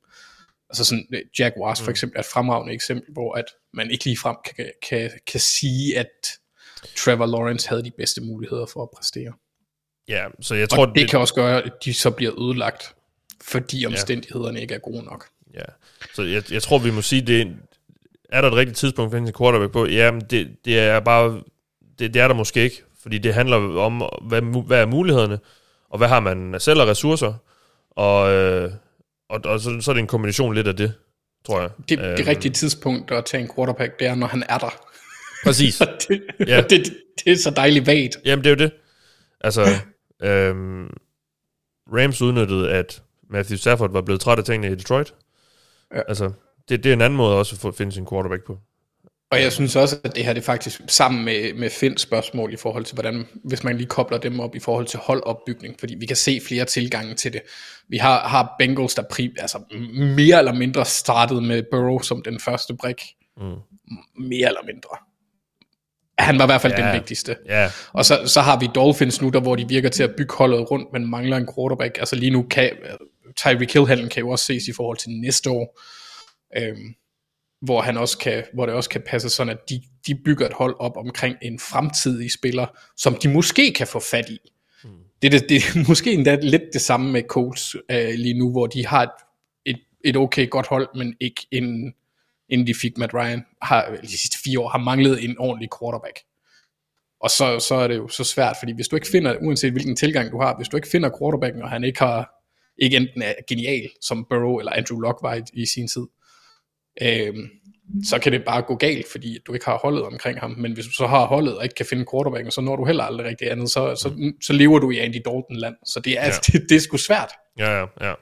Altså sådan øh, Jaguars for mm. eksempel er et fremragende eksempel, hvor at man ikke lige frem kan, kan, kan sige, at Trevor Lawrence havde de bedste muligheder for at præstere. Ja, så jeg tror... Og det, det kan også gøre, at de så bliver ødelagt, fordi omstændighederne ja. ikke er gode nok. Ja, så jeg, jeg tror, vi må sige, det er der et rigtigt tidspunkt for en quarterback på? Jamen, det, det er bare... Det, det er der måske ikke, fordi det handler om, hvad, hvad er mulighederne, og hvad har man selv af ressourcer, og... Øh, og, og så, så er det en kombination lidt af det, tror jeg. Det, det øhm. rigtige tidspunkt at tage en quarterback, det er, når han er der. Præcis. det, ja. det, det, det er så dejligt vagt. Jamen, det er jo det. Altså, øhm, Rams udnyttede, at Matthew Stafford var blevet træt af tingene i Detroit. Ja. Altså, det, det er en anden måde også at finde sin quarterback på. Og jeg synes også, at det her det er faktisk sammen med, med Finns spørgsmål i forhold til, hvordan, hvis man lige kobler dem op i forhold til holdopbygning, fordi vi kan se flere tilgange til det. Vi har, har Bengals, der pri, altså mere eller mindre startede med Burrow som den første brik. Mm. Mere eller mindre. Han var i hvert fald yeah. den vigtigste. Yeah. Og så, så har vi Dolphins nu, der hvor de virker til at bygge holdet rundt, men mangler en quarterback. Altså lige nu kan Tyreek Hill kan jo også ses i forhold til næste år. Øhm, hvor, han også kan, hvor det også kan passe sådan, at de, de bygger et hold op omkring en fremtidig spiller, som de måske kan få fat i. Mm. Det, det, det er måske endda lidt det samme med Colts øh, lige nu, hvor de har et, et, et okay godt hold, men ikke en, inden de fik Matt Ryan, har de sidste fire år, har manglet en ordentlig quarterback. Og så, så er det jo så svært, fordi hvis du ikke finder, uanset hvilken tilgang du har, hvis du ikke finder quarterbacken, og han ikke har, ikke enten er genial, som Burrow eller Andrew Luck var i, i sin tid, øh, så kan det bare gå galt, fordi du ikke har holdet omkring ham. Men hvis du så har holdet og ikke kan finde quarterbacken, så når du heller aldrig rigtig andet, så, så, så lever du i Andy Dalton-land. Så det er, ja. det, det er sgu svært. Ja, ja, ja.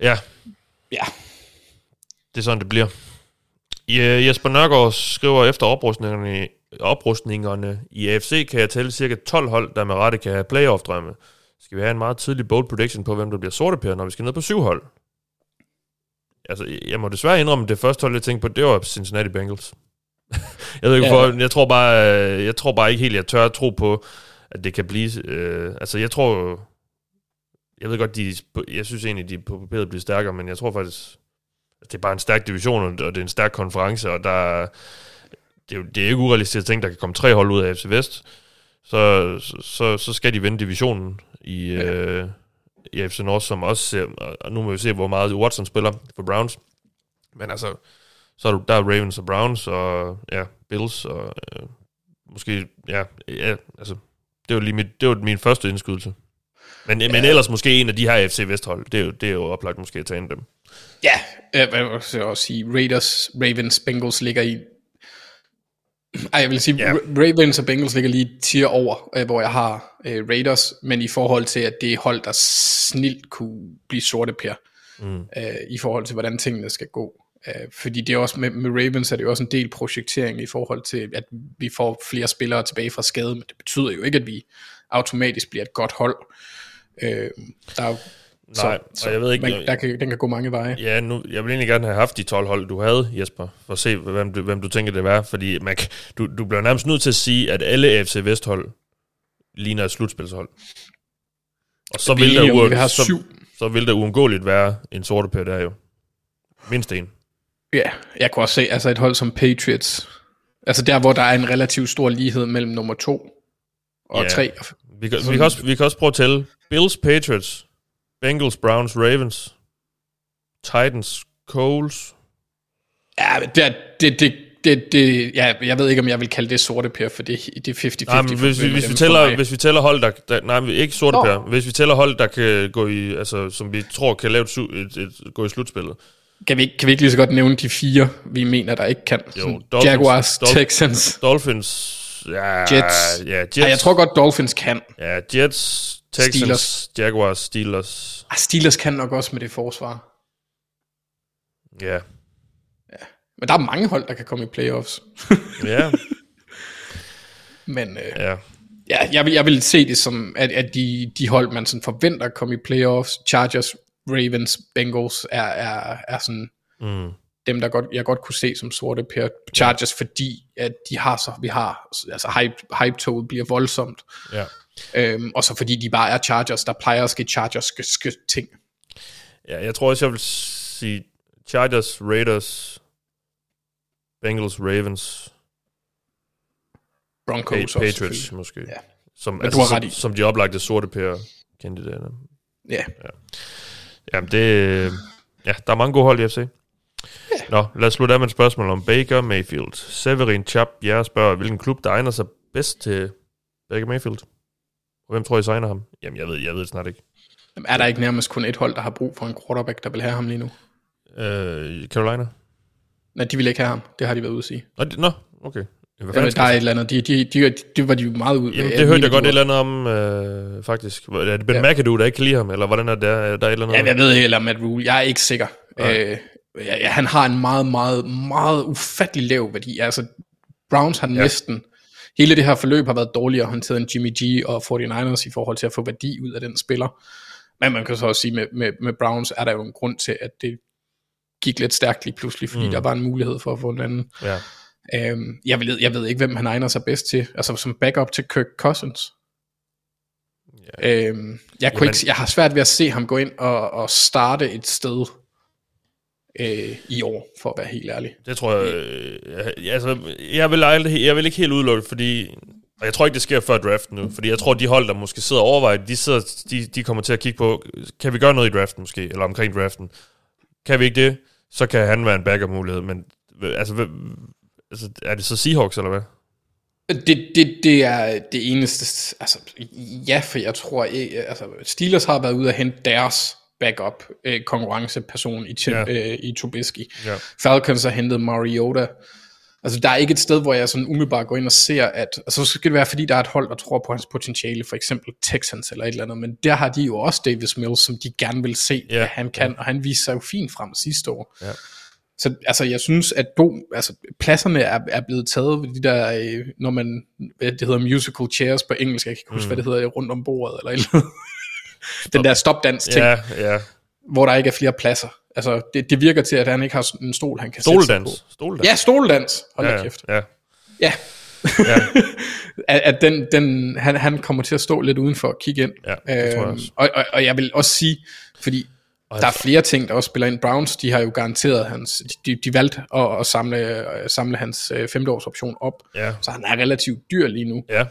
Ja. Ja. Det er sådan, det bliver. Ja, Jesper Nørgaard skriver efter oprustningerne, oprustningerne i AFC, kan jeg tælle cirka 12 hold, der med rette kan have playoff-drømme. Skal vi have en meget tidlig bold prediction på, hvem der bliver sorte per, når vi skal ned på syv hold? altså, jeg må desværre indrømme, det første hold, jeg tænkte på, det var Cincinnati Bengals. jeg ved ikke, ja. for, jeg tror bare, jeg tror bare ikke helt, jeg tør at tro på, at det kan blive, øh, altså jeg tror, jeg ved godt, de, jeg synes egentlig, de på papiret bliver stærkere, men jeg tror faktisk, at det er bare en stærk division, og det er en stærk konference, og der, det, er jo, det er ikke urealistisk at tænke, der kan komme tre hold ud af FC Vest, så, så, så skal de vinde divisionen i, ja. øh, i FC North, som også ser, og nu må vi se, hvor meget Watson spiller for Browns. Men altså, så er du, der er Ravens og Browns, og ja, Bills, og øh, måske, ja, ja, altså, det var lige mit, det var min første indskydelse. Men, ja. men ellers måske en af de her FC Vesthold, det er jo, det er jo oplagt måske at tage en af dem. Ja, jeg vil også sige, Raiders, Ravens, Bengals ligger i ej, jeg vil sige, yeah. Ravens og Bengals ligger lige 10 over, øh, hvor jeg har øh, Raiders, men i forhold til, at det hold, der snilt kunne blive sorte per, mm. øh, i forhold til, hvordan tingene skal gå. Øh, fordi det er også med, med Ravens er det jo også en del projektering i forhold til, at vi får flere spillere tilbage fra skade, men det betyder jo ikke, at vi automatisk bliver et godt hold. Øh, der er Nej, så, og jeg ved ikke... Man, der kan, den kan gå mange veje. Ja, nu, jeg vil egentlig gerne have haft de 12 hold, du havde, Jesper, for at se, hvem du, hvem du tænker det var, fordi man, du, du bliver nærmest nødt til at sige, at alle AFC Vesthold ligner et slutspilshold. Og så Vi vil, der ua- vi så, syv. så vil der uundgåeligt være en sorte per der jo. Mindst en. Ja, jeg kunne også se altså et hold som Patriots. Altså der, hvor der er en relativt stor lighed mellem nummer to og Ja. tre. Vi kan, vi, kan også, vi kan også prøve at tælle. Bills, Patriots, Bengals, Browns, Ravens, Titans, Coles. Ja, det, det, det, det, det, ja, jeg ved ikke, om jeg vil kalde det sorte per, for det, det er 50-50. Nej, men hvis, vi, hvis, vi tæller, hvis vi tæller hold, der, der nej, vi- ikke sorte per. Hvis vi tæller hold, der kan gå i, altså, som vi tror kan lave et, et, et, gå i slutspillet. Kan vi, kan vi ikke lige så godt nævne de fire, vi mener, der ikke kan? Jo, Dolphins- Jaguars, Dolph- Texans, Dolphins, ja, Jets. ja, Jets, Ej, jeg tror godt, Dolphins kan. ja, Jets, Texans, Steelers. Jaguars, Steelers, Ah, Steelers kan nok også med det forsvar. ja, Men der er mange hold, der kan komme i playoffs. ja, Men øh, ja, ja, jeg, vil, jeg vil se det som, at, at de, de hold, man sådan forventer at komme i playoffs, Chargers, Ravens, Bengals, er, er, er sådan mm, dem, der godt, jeg godt kunne se som sorte per Chargers, fordi at de har så, vi har, altså hype, hype-toget bliver voldsomt. ja. Øhm, og så fordi de bare er Chargers, der plejer at ske Chargers ting. Ja, jeg tror også, jeg vil sige Chargers, Raiders, Bengals, Ravens, Broncos Pa- også Patriots selvfølgelig. måske. Ja. Som, Men altså, som, som de oplagte sorte per kandidater. Ja, Jamen det... Ja, der er mange gode hold i FC. Nå, lad os slutte af med et spørgsmål om Baker Mayfield. Severin Chap, jeg spørger, hvilken klub, der egner sig bedst til Baker Mayfield? Og hvem tror I signer ham? Jamen, jeg ved, jeg ved det snart ikke. Jamen, er der ikke nærmest kun et hold, der har brug for en quarterback, der vil have ham lige nu? Øh, Carolina? Nej, de vil ikke have ham. Det har de været ude at sige. Nå, Nå okay. Hvad Jamen, der er et eller andet. De, de, de, det var de meget ud. Jamen, det hørte jeg godt et eller andet om, øh, faktisk. Er det Ben Ja. McAdoo, der ikke kan lide ham, eller hvordan er det, der, er der et eller andet? Ja, jeg ved ikke, eller Matt Rule. Jeg er ikke sikker. Øh, ja, han har en meget, meget, meget ufattelig lav værdi. Altså, Browns har ja. næsten... Hele det her forløb har været dårligere håndteret end Jimmy G og 49ers i forhold til at få værdi ud af den spiller. Men man kan så også sige, med, med, med Browns er der jo en grund til, at det gik lidt stærkt lige pludselig, fordi mm. der var en mulighed for at få en anden. Ja. Øhm, jeg, ved, jeg ved ikke, hvem han egner sig bedst til. Altså som backup til Kirk Cousins. Ja. Øhm, jeg, kunne Jamen- ikke, jeg har svært ved at se ham gå ind og, og starte et sted øh, i år, for at være helt ærlig. Det tror jeg... Øh, jeg- altså, jeg vil, aldrig, jeg vil ikke helt udelukke, fordi... Og jeg tror ikke, det sker før draften nu, fordi jeg tror, de hold, der måske sidder og overvejer, de, sidder, de, de kommer til at kigge på, kan vi gøre noget i draften måske, eller omkring draften. Kan vi ikke det, så kan han være en backup-mulighed, men altså, hvem- altså, er det så Seahawks, eller hvad? Det, det, det er det eneste, altså ja, for jeg tror ikke, altså Steelers har været ude at hente deres backup øh, konkurrenceperson i, Ja. ja. øh, i Trubisky. Ja. Falcons har hentet Mariota. Altså der er ikke et sted, hvor jeg sådan umiddelbart går ind og ser, at altså, så skal det være, fordi der er et hold, der tror på hans potentiale, for eksempel Texans eller et eller andet, men der har de jo også Davis Mills, som de gerne vil se, Ja. at han kan, og han viste sig jo fint frem sidste år. Ja. Så altså, jeg synes, at do, altså, pladserne er, er blevet taget ved de der, øh, når man, hvad det hedder musical chairs på engelsk, jeg kan ikke huske, mm. hvad det hedder, rundt om bordet, eller et eller andet. Den der stopdans ting, ja. Ja, hvor der ikke er flere pladser. Altså, det, det virker til, at han ikke har en stol, han kan sætte sig Stoledans. på. Stoledans. Ja, stoledans. Hold da ja, kæft. ja. Ja. Ja. at, at den, den, han, han kommer til at stå lidt udenfor og kigge ind. Ja, det jeg Øhm, også. og, og, og jeg vil også sige, fordi der er flere ting, der også spiller ind. Browns, de har jo garanteret hans, de, de valgte at, at samle, at samle hans øh, femteårsoption op, Ja. så han er relativt dyr lige nu. Ja.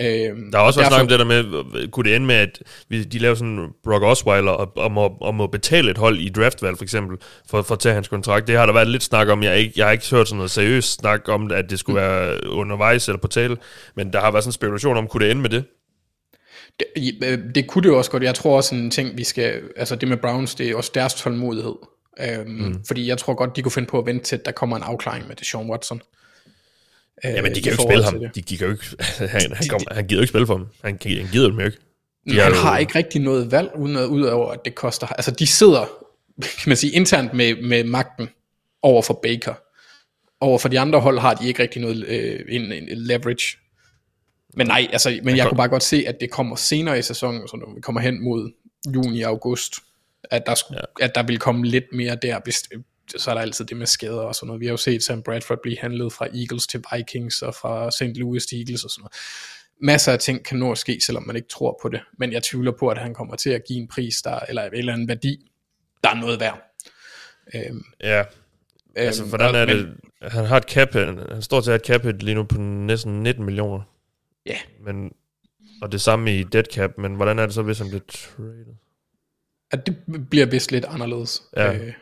Øhm, Der er også og været snak om det der med, kunne det ende med, at vi, de laver sådan Brock Osweiler og, og, må, og må betale et hold i draftvalg for eksempel, for, for at tage hans kontrakt. Det har der været lidt snak om. Jeg har ikke, jeg har ikke hørt sådan noget seriøst snak om, at det skulle være undervejs eller på tale, men der har været sådan en spekulation om, kunne det ende med det? det, øh, det kunne det jo også godt. Jeg tror også en ting, vi skal, altså det med Browns, det er også deres tålmodighed. Øhm, mm. Fordi jeg tror godt, de kunne finde på at vente til, at der kommer en afklaring med Deshaun Watson. Øh, Jamen, de kan jo ikke spille ham. De, de kan jo ikke, han, han, kom, han gider jo ikke spille for dem. Han, han gider dem jo ikke. De han jo- har ikke rigtig noget valg, uden at, udover at det koster. Altså de sidder, kan man sige, internt med, med magten over for Baker. Over for de andre hold har de ikke rigtig noget øh, en, en leverage. Men nej, altså, men jeg kunne bare godt se, at det kommer senere i sæsonen, så når vi kommer hen mod juni og august, at der, skulle, ja. at der vil komme lidt mere der, hvis, så er der altid det med skader og sådan noget. Vi har jo set Sam Bradford blive handlet fra Eagles til Vikings og fra St. Louis til Eagles og sådan noget. masser af ting kan nå at ske, selvom man ikke tror på det. Men jeg tvivler på, at han kommer til at give en pris, der, eller en eller anden værdi, der er noget værd. Øhm, Ja, altså hvordan er det? Han har et cap, han står til at have et cap lige nu på næsten 19 millioner. Ja. Men, og det samme i dead cap, men hvordan er det så, hvis han bliver traded? At det bliver vist lidt anderledes. Ja. Øh,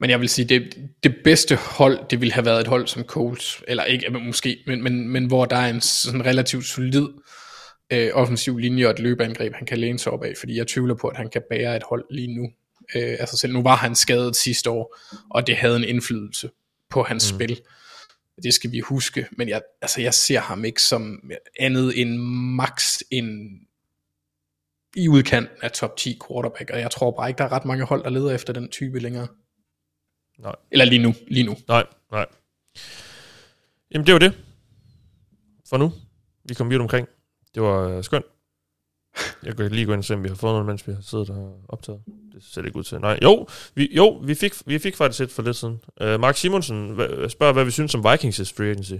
men jeg vil sige, det, det bedste hold, det ville have været et hold som Colts, eller ikke måske, men, men, men hvor der er en sådan relativt solid øh, offensiv linje og et løbeangreb, han kan læne sig op af, fordi jeg tvivler på, at han kan bære et hold lige nu. Øh, altså selv nu var han skadet sidste år, og det havde en indflydelse på hans mm. spil. Det skal vi huske, men jeg, altså jeg ser ham ikke som andet end max en i udkanten af top 10 quarterback, og jeg tror bare ikke, der er ret mange hold, der leder efter den type længere. Nej. Eller lige nu, lige nu. Nej, nej. Jamen, det var det. For nu. Vi kom vidt omkring. Det var øh, skønt. Jeg kan lige gå ind og se, om vi har fået noget, mens vi har siddet og optaget. Det ser ikke ud til. Nej, jo, vi, jo, vi fik, vi fik faktisk et for lidt siden. Uh, Mark Simonsen hva- spørger, hvad vi synes om Vikings' free agency.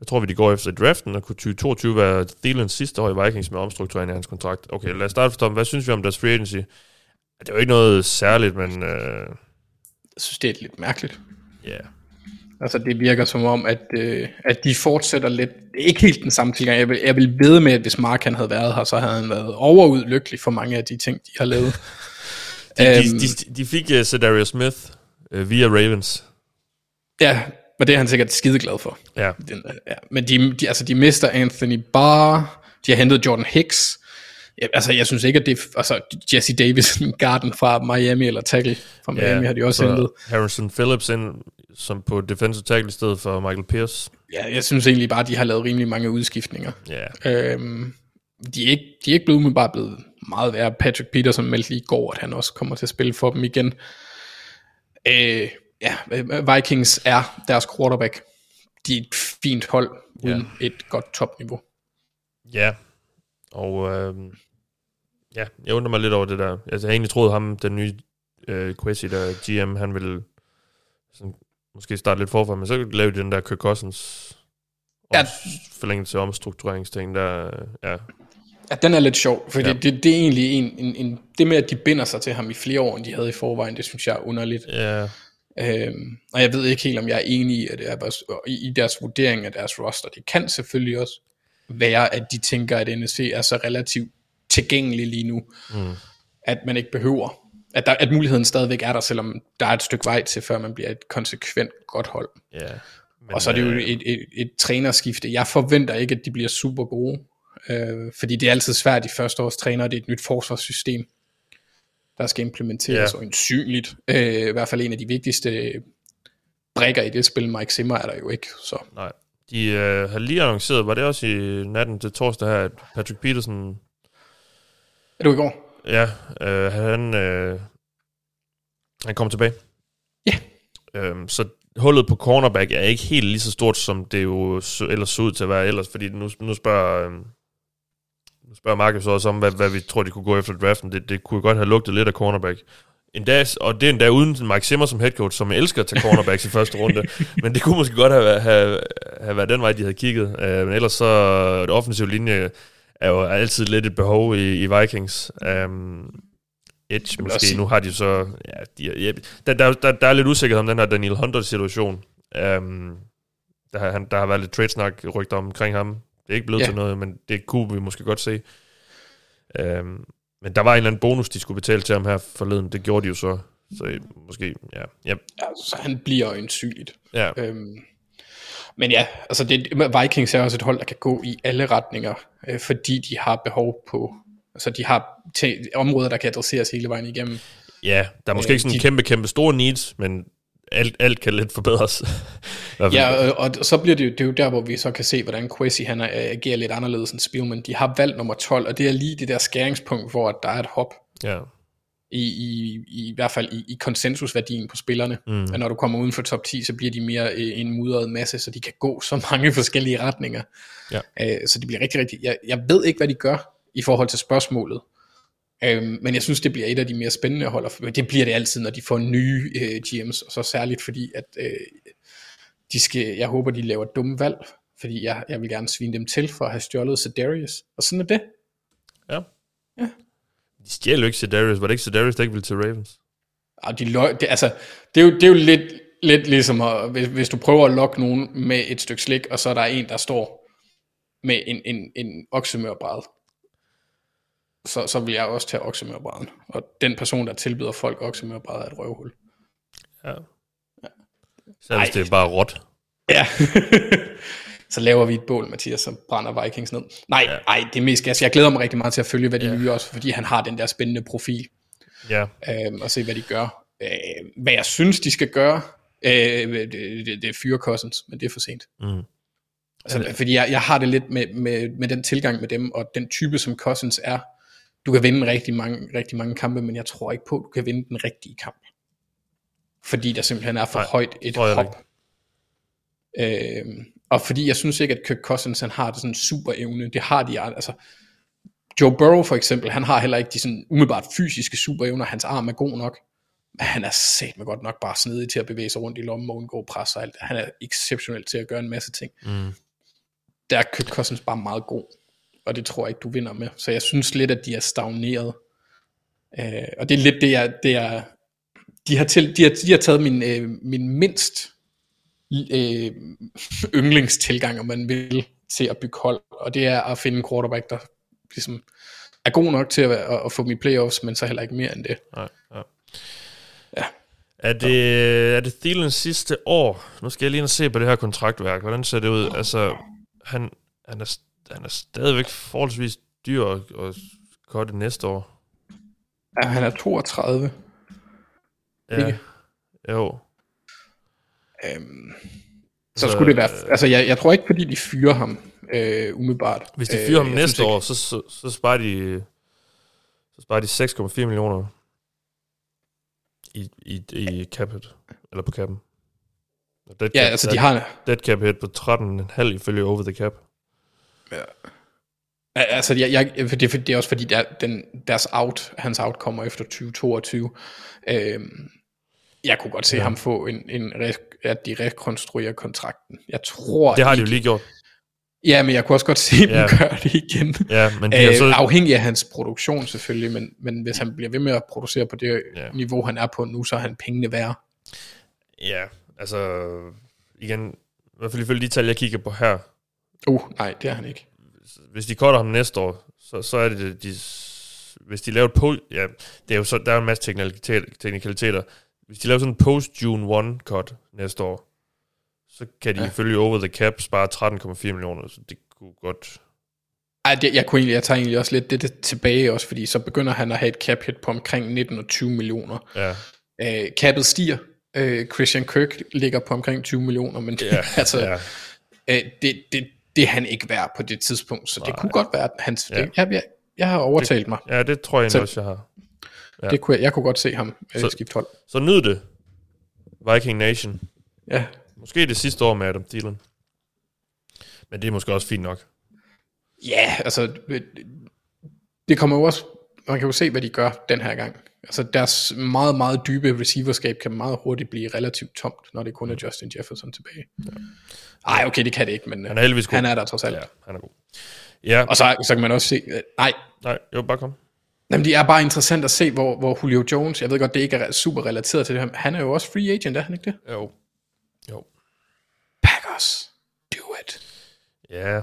Jeg tror, vi de går efter draften, og kunne 2022 være Thielens sidste år i Vikings med omstrukturering af hans kontrakt. Okay, lad os starte for Tom. Hvad synes vi om deres free agency? Det er jo ikke noget særligt, men... Uh, Jeg synes, det er lidt mærkeligt. ja, yeah. Altså, det virker som om, at, øh, at de fortsætter lidt. Ikke helt den samme tilgang. Jeg vil, jeg vil ved med, at hvis Mark han havde været her, så havde han været overud lykkelig for mange af de ting, de har lavet. De, de, Øhm, de, de fik uh, Cedarius Smith uh, via Ravens. Ja, og det er han sikkert skide glad for. Ja, Den, øh, ja. Men de, de, altså, de mister Anthony Barr, de har hentet Jordan Hicks. Ja, altså, jeg synes ikke, at det er... Altså, Jesse Davis, Garden fra Miami, eller tackle fra Miami, ja, har de også så hentet. Harrison Phillips ind som på defensive tackle i stedet for Michael Pierce. Ja, jeg synes egentlig bare, at de har lavet rimelig mange udskiftninger. Ja, Øhm, de, er ikke, de er ikke blevet umiddelbart blevet meget værre. Patrick Peterson meldte lige i går, at han også kommer til at spille for dem igen. Øh, ja, Vikings er deres quarterback. De er et fint hold, uden ja. et godt topniveau. ja. Og øh, ja, jeg undrer mig lidt over det der. Altså, jeg havde egentlig troet ham, den nye øh, Quasi, der GM, han ville sådan, måske starte lidt forfra, men så lavede de den der Kirk Cousins Ja. forlængelse omstruktureringsting, der, ja, Ja, den er lidt sjov, for Ja. det, det, det er egentlig en, en, en, det med, at de binder sig til ham i flere år, end de havde i forvejen, det synes jeg er underligt. ja, Øhm, og jeg ved ikke helt, om jeg er enig i, at det er i deres vurdering af deres roster. Det kan selvfølgelig også være, at de tænker, at NFC er så relativt tilgængelig lige nu, mm. at man ikke behøver, at, der, at muligheden stadigvæk er der, selvom der er et stykke vej til, før man bliver et konsekvent godt hold. ja. Men, Og så er det jo øh, et, et, et trænerskifte. Jeg forventer ikke, at de bliver super gode, øh, fordi det er altid svært i første års træner, det er et nyt forsvarssystem, der skal implementeres, Ja. og ensynligt, øh, i hvert fald en af de vigtigste brækker i det spil, Mike Zimmer er der jo ikke, så Nej. De øh, har lige annonceret, var det også i natten til torsdag her, at Patrick Peterson, er du i går? ja, øh, han, øh, han kom tilbage. Ja. Øhm, så hullet på cornerback er ikke helt lige så stort, som det jo ellers så ud til at være ellers, fordi nu, nu spørger... Øh, nu spørger Markus også om, hvad, hvad vi tror, de kunne gå efter draften. Det, det kunne godt have lugtet lidt af cornerback. Endda, og det er endda uden Mike Zimmer som head coach, som elsker at tage cornerbacks i første runde. Men det kunne måske godt have, have, have været den vej, de havde kigget. Uh, men ellers så, det offensive linje er jo altid lidt et behov i, i Vikings. Um, Edge måske, sige- nu har de så... Ja, de, ja, der, der, der, der er lidt usikkerhed om den her Daniel Hunter-situation. Um, der, har, han, der har været lidt trade-snak rygter omkring ham. Det er ikke blevet ja. til noget, men det kunne vi måske godt se. Um, men der var en eller anden bonus, de skulle betale til ham her forleden. Det gjorde de jo så. Så øh, måske, ja. Ja, Ja, så han bliver øjensynligt. ja, Øhm, men ja, altså det, Vikings er også et hold, der kan gå i alle retninger, øh, fordi de har behov på, altså de har områder, der kan adresseres hele vejen igennem. ja. Der er måske Øh, ikke sådan de- kæmpe, kæmpe store needs, men alt, alt kan lidt forbedres. Ja, øh, og så bliver det, jo, det er jo der, hvor vi så kan se, hvordan Quasi han agerer lidt anderledes end Spielman. De har valgt nummer 12, og det er lige det der skæringspunkt, hvor der er et hop ja. i, i, i, i hvert fald i, i konsensusværdien på spillerne. Mm. At når du kommer uden for top 10, så bliver de mere øh, en mudret masse, så de kan gå så mange forskellige retninger. Ja. Øh, så det bliver rigtig, rigtig... Jeg, jeg ved ikke, hvad de gør i forhold til spørgsmålet. Øhm, men jeg synes, det bliver et af de mere spændende hold. og Det bliver det altid, når de får nye øh, GM's, og så særligt fordi, at øh, de skal, jeg håber, de laver dumme valg, fordi jeg, jeg vil gerne svine dem til for at have stjålet Sedarius. Og sådan er det. Ja. Ja. De stjæler jo ikke Sedarius. Var det ikke Sedarius, der ikke ville til Ravens? Og de løg, det, altså, det, er jo, det er jo lidt, lidt ligesom, at, hvis, hvis du prøver at lokke nogen med et stykke slik, og så er der en, der står med en, en, en oksemørbræd. Så, så vil jeg også tage oksemørbræden. Og den person, der tilbyder folk oksemørbræd, er et røvhul. Ja. Så hvis det er bare råt. Ja. så laver vi et bål, Mathias, som brænder Vikings ned. Nej, ja. ej, det er mest gas. Jeg glæder mig rigtig meget til at følge, hvad de ja. nye også, fordi han har den der spændende profil. Ja. Øhm, og se, hvad de gør. Øh, hvad jeg synes, de skal gøre, øh, det, det, det er fyre Cousins, men det er for sent. Mm. Altså, fordi jeg, jeg har det lidt med, med, med den tilgang med dem, og den type, som Cousins er. Du kan vinde rigtig mange, rigtig mange kampe, men jeg tror ikke på, at du kan vinde den rigtige kamp. Fordi der simpelthen er for Nej, højt et hop. Øhm, og fordi jeg synes ikke, at Kirk Cousins han har det sådan super evne. Det har de altså. Joe Burrow for eksempel, han har heller ikke de sådan umiddelbart fysiske superevner. Hans arm er god nok. Men han er sat med godt nok bare snedig til at bevæge sig rundt i lommen og undgå pres og alt. Han er exceptionel til at gøre en masse ting. Mm. Der er Kirk Cousins bare meget god. Og det tror jeg ikke, du vinder med. Så jeg synes lidt, at de er stagneret. Øh, og det er lidt det, jeg, det er, de har, til, de har, de har taget min, øh, min mindst øh, yndlingstilgang, om man vil, til at bygge hold, og det er at finde en quarterback, der ligesom er god nok til at, at, at få dem i playoffs, men så heller ikke mere end det. Nej, ja. Ja. Er det, er det Thielens sidste år? Nu skal jeg lige se på det her kontraktværk. Hvordan ser det ud? Altså, han, han, er, han er stadigvæk forholdsvis dyr at, at korte næste år. Ja, han er 32. Ja. Ikke? Jo. Øhm, så skulle det være... Altså, jeg, jeg tror ikke, fordi de fyrer ham øh, umiddelbart. Hvis de fyrer øh, ham næste år, så, så, så sparer de så sparer de 6,4 millioner i, i, i capet, eller på capen. Dead Ja, cap, altså de har... Dead cap hit på 13,5 ifølge over the cap. Ja, Altså, jeg, jeg, for det, det er også fordi, der, den, deres out, hans out kommer efter 2022. Øhm, jeg kunne godt se Ja. ham få en, en at de rekonstruerer kontrakten. Jeg tror Det har de ikke, jo lige gjort. Ja, men jeg kunne også godt se dem Ja. gøre det igen. Ja, men de Øh, har så... afhængig af hans produktion selvfølgelig, men, men hvis han bliver ved med at producere på det Ja. niveau, han er på nu, så er han pengene værd. Ja, altså... Igen, i hvert fald ifølge de tal, jeg kigger på her. Uh, nej, det er han ikke. Hvis de cutter ham næste år, så, så er det... De, hvis de laver et post... Ja, det er jo så, der er en masse teknikaliteter. Hvis de laver sådan en post-June 1 cut næste år, så kan de Ja. ifølge over the cap spare 13,4 millioner, så det kunne godt... Ej, det, jeg, kunne egentlig, jeg tager egentlig også lidt det, det tilbage også, fordi så begynder han at have et cap hit på omkring 19 og 20 millioner. Ja, Øh, capet stiger. Øh, Christian Kirk ligger på omkring 20 millioner, men ja, altså, ja. øh, det, det, det er han ikke værd på det tidspunkt, så det Nej. kunne godt være, at hans, Ja. det, jeg, jeg, jeg har overtalt mig. ja, det tror jeg Så- egentlig også, jeg har. ja. Det kunne jeg, jeg kunne godt se ham øh, Så- skifte hold. Så nyd det, Viking Nation. Ja, Måske det sidste år med Adam Thielen. Men det er måske også fint nok. Ja, altså, det- det kommer jo også, man kan jo se, hvad de gør den her gang. Altså, deres meget, meget dybe receiverskab kan meget hurtigt blive relativt tomt, når det kun er Justin Jefferson tilbage. Ej, okay, det kan det ikke, men Han er heldigvis god. han er der trods alt. Ja, han er god. Ja, Og så, så kan man også se, øh, nej, nej, jo, bare kom. jamen, det er bare interessant at se, hvor, hvor Julio Jones, jeg ved godt, det ikke er super relateret til det her, men han er jo også free agent, er han ikke det? Jo. Jo. Packers, do it. Ja,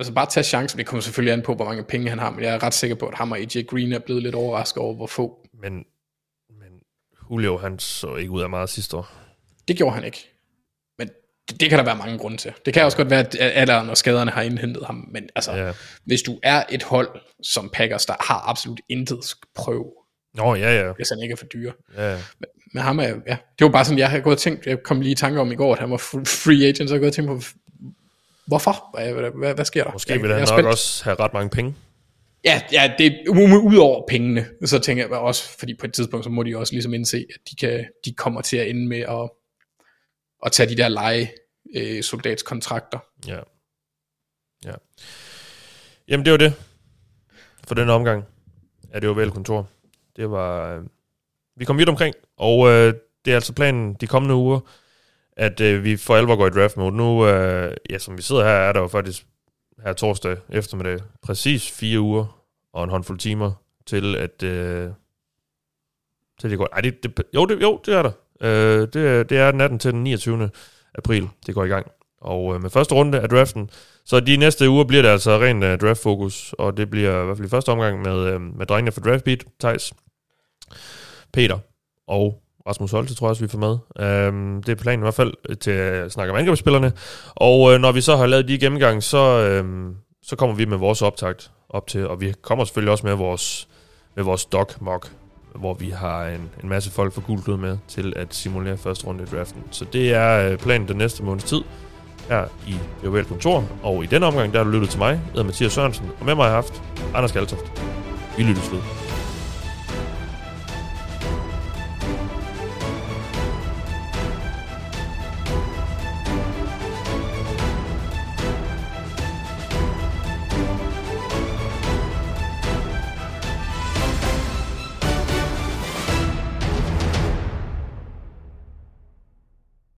Altså bare tage chancen, det kommer selvfølgelig an på, hvor mange penge han har, men jeg er ret sikker på, at ham og AJ Green er blevet lidt overrasket over, hvor få. men, men Julio, han så ikke ud af meget sidste år. Det gjorde han ikke. Men det, det kan der være mange grunde til. Det kan også godt være, at alderen og skaderne har indhentet ham, men altså, Ja. hvis du er et hold som Packers, der har absolut intet, prøv, Nå, ja, ja. hvis han ikke er for dyre. ja. Men ham er, ja, det var bare sådan, jeg har gået og tænkt, jeg kom lige i tanke om i går, at han var free agent, så jeg har gået og tænkt på, hvorfor? Hvad, hvad, hvad, sker der? Måske vil han jeg nok spændt. også have ret mange penge. Ja, ja, det er ud over pengene, så tænker jeg også, fordi på et tidspunkt, så må de også ligesom indse, at de, kan, de kommer til at ende med at, at tage de der lege øh, soldatskontrakter. Ja. Ja. Jamen, det var det. For den omgang er det jo vel kontor. Det var... Øh, vi kom vidt omkring, og øh, det er altså planen de kommende uger, at øh, vi for alvor går i draft mode. Nu, øh, ja, som vi sidder her, er der jo faktisk her torsdag eftermiddag præcis fire uger og en håndfuld timer til at... Øh, til det går... Ej, det, det, jo, det, jo, det er der. Øh, det, det er natten til den 29. april, det går i gang. Og øh, med første runde af draften, så de næste uger bliver det altså rent øh, draft-fokus, og det bliver i hvert fald i første omgang med, øh, med drengene for Draftbeat, Thijs, Peter og Rasmus Holte, tror jeg også, vi får med. Øhm, det er planen i hvert fald øh, til at snakke om angrebsspillerne. Og øh, når vi så har lavet de gennemgang, så, um, så kommer vi med vores optakt op til, og vi kommer selvfølgelig også med vores, med vores dog-mock, hvor vi har en, en masse folk fra Gulklud med til at simulere første runde i draften. Så det er øh, planen den næste måneds tid her i BOL Kontor. Og i denne omgang, der har du lyttet til mig, jeg hedder Mathias Sørensen, og med mig har jeg haft Anders Galtoft. Vi lyttes ved.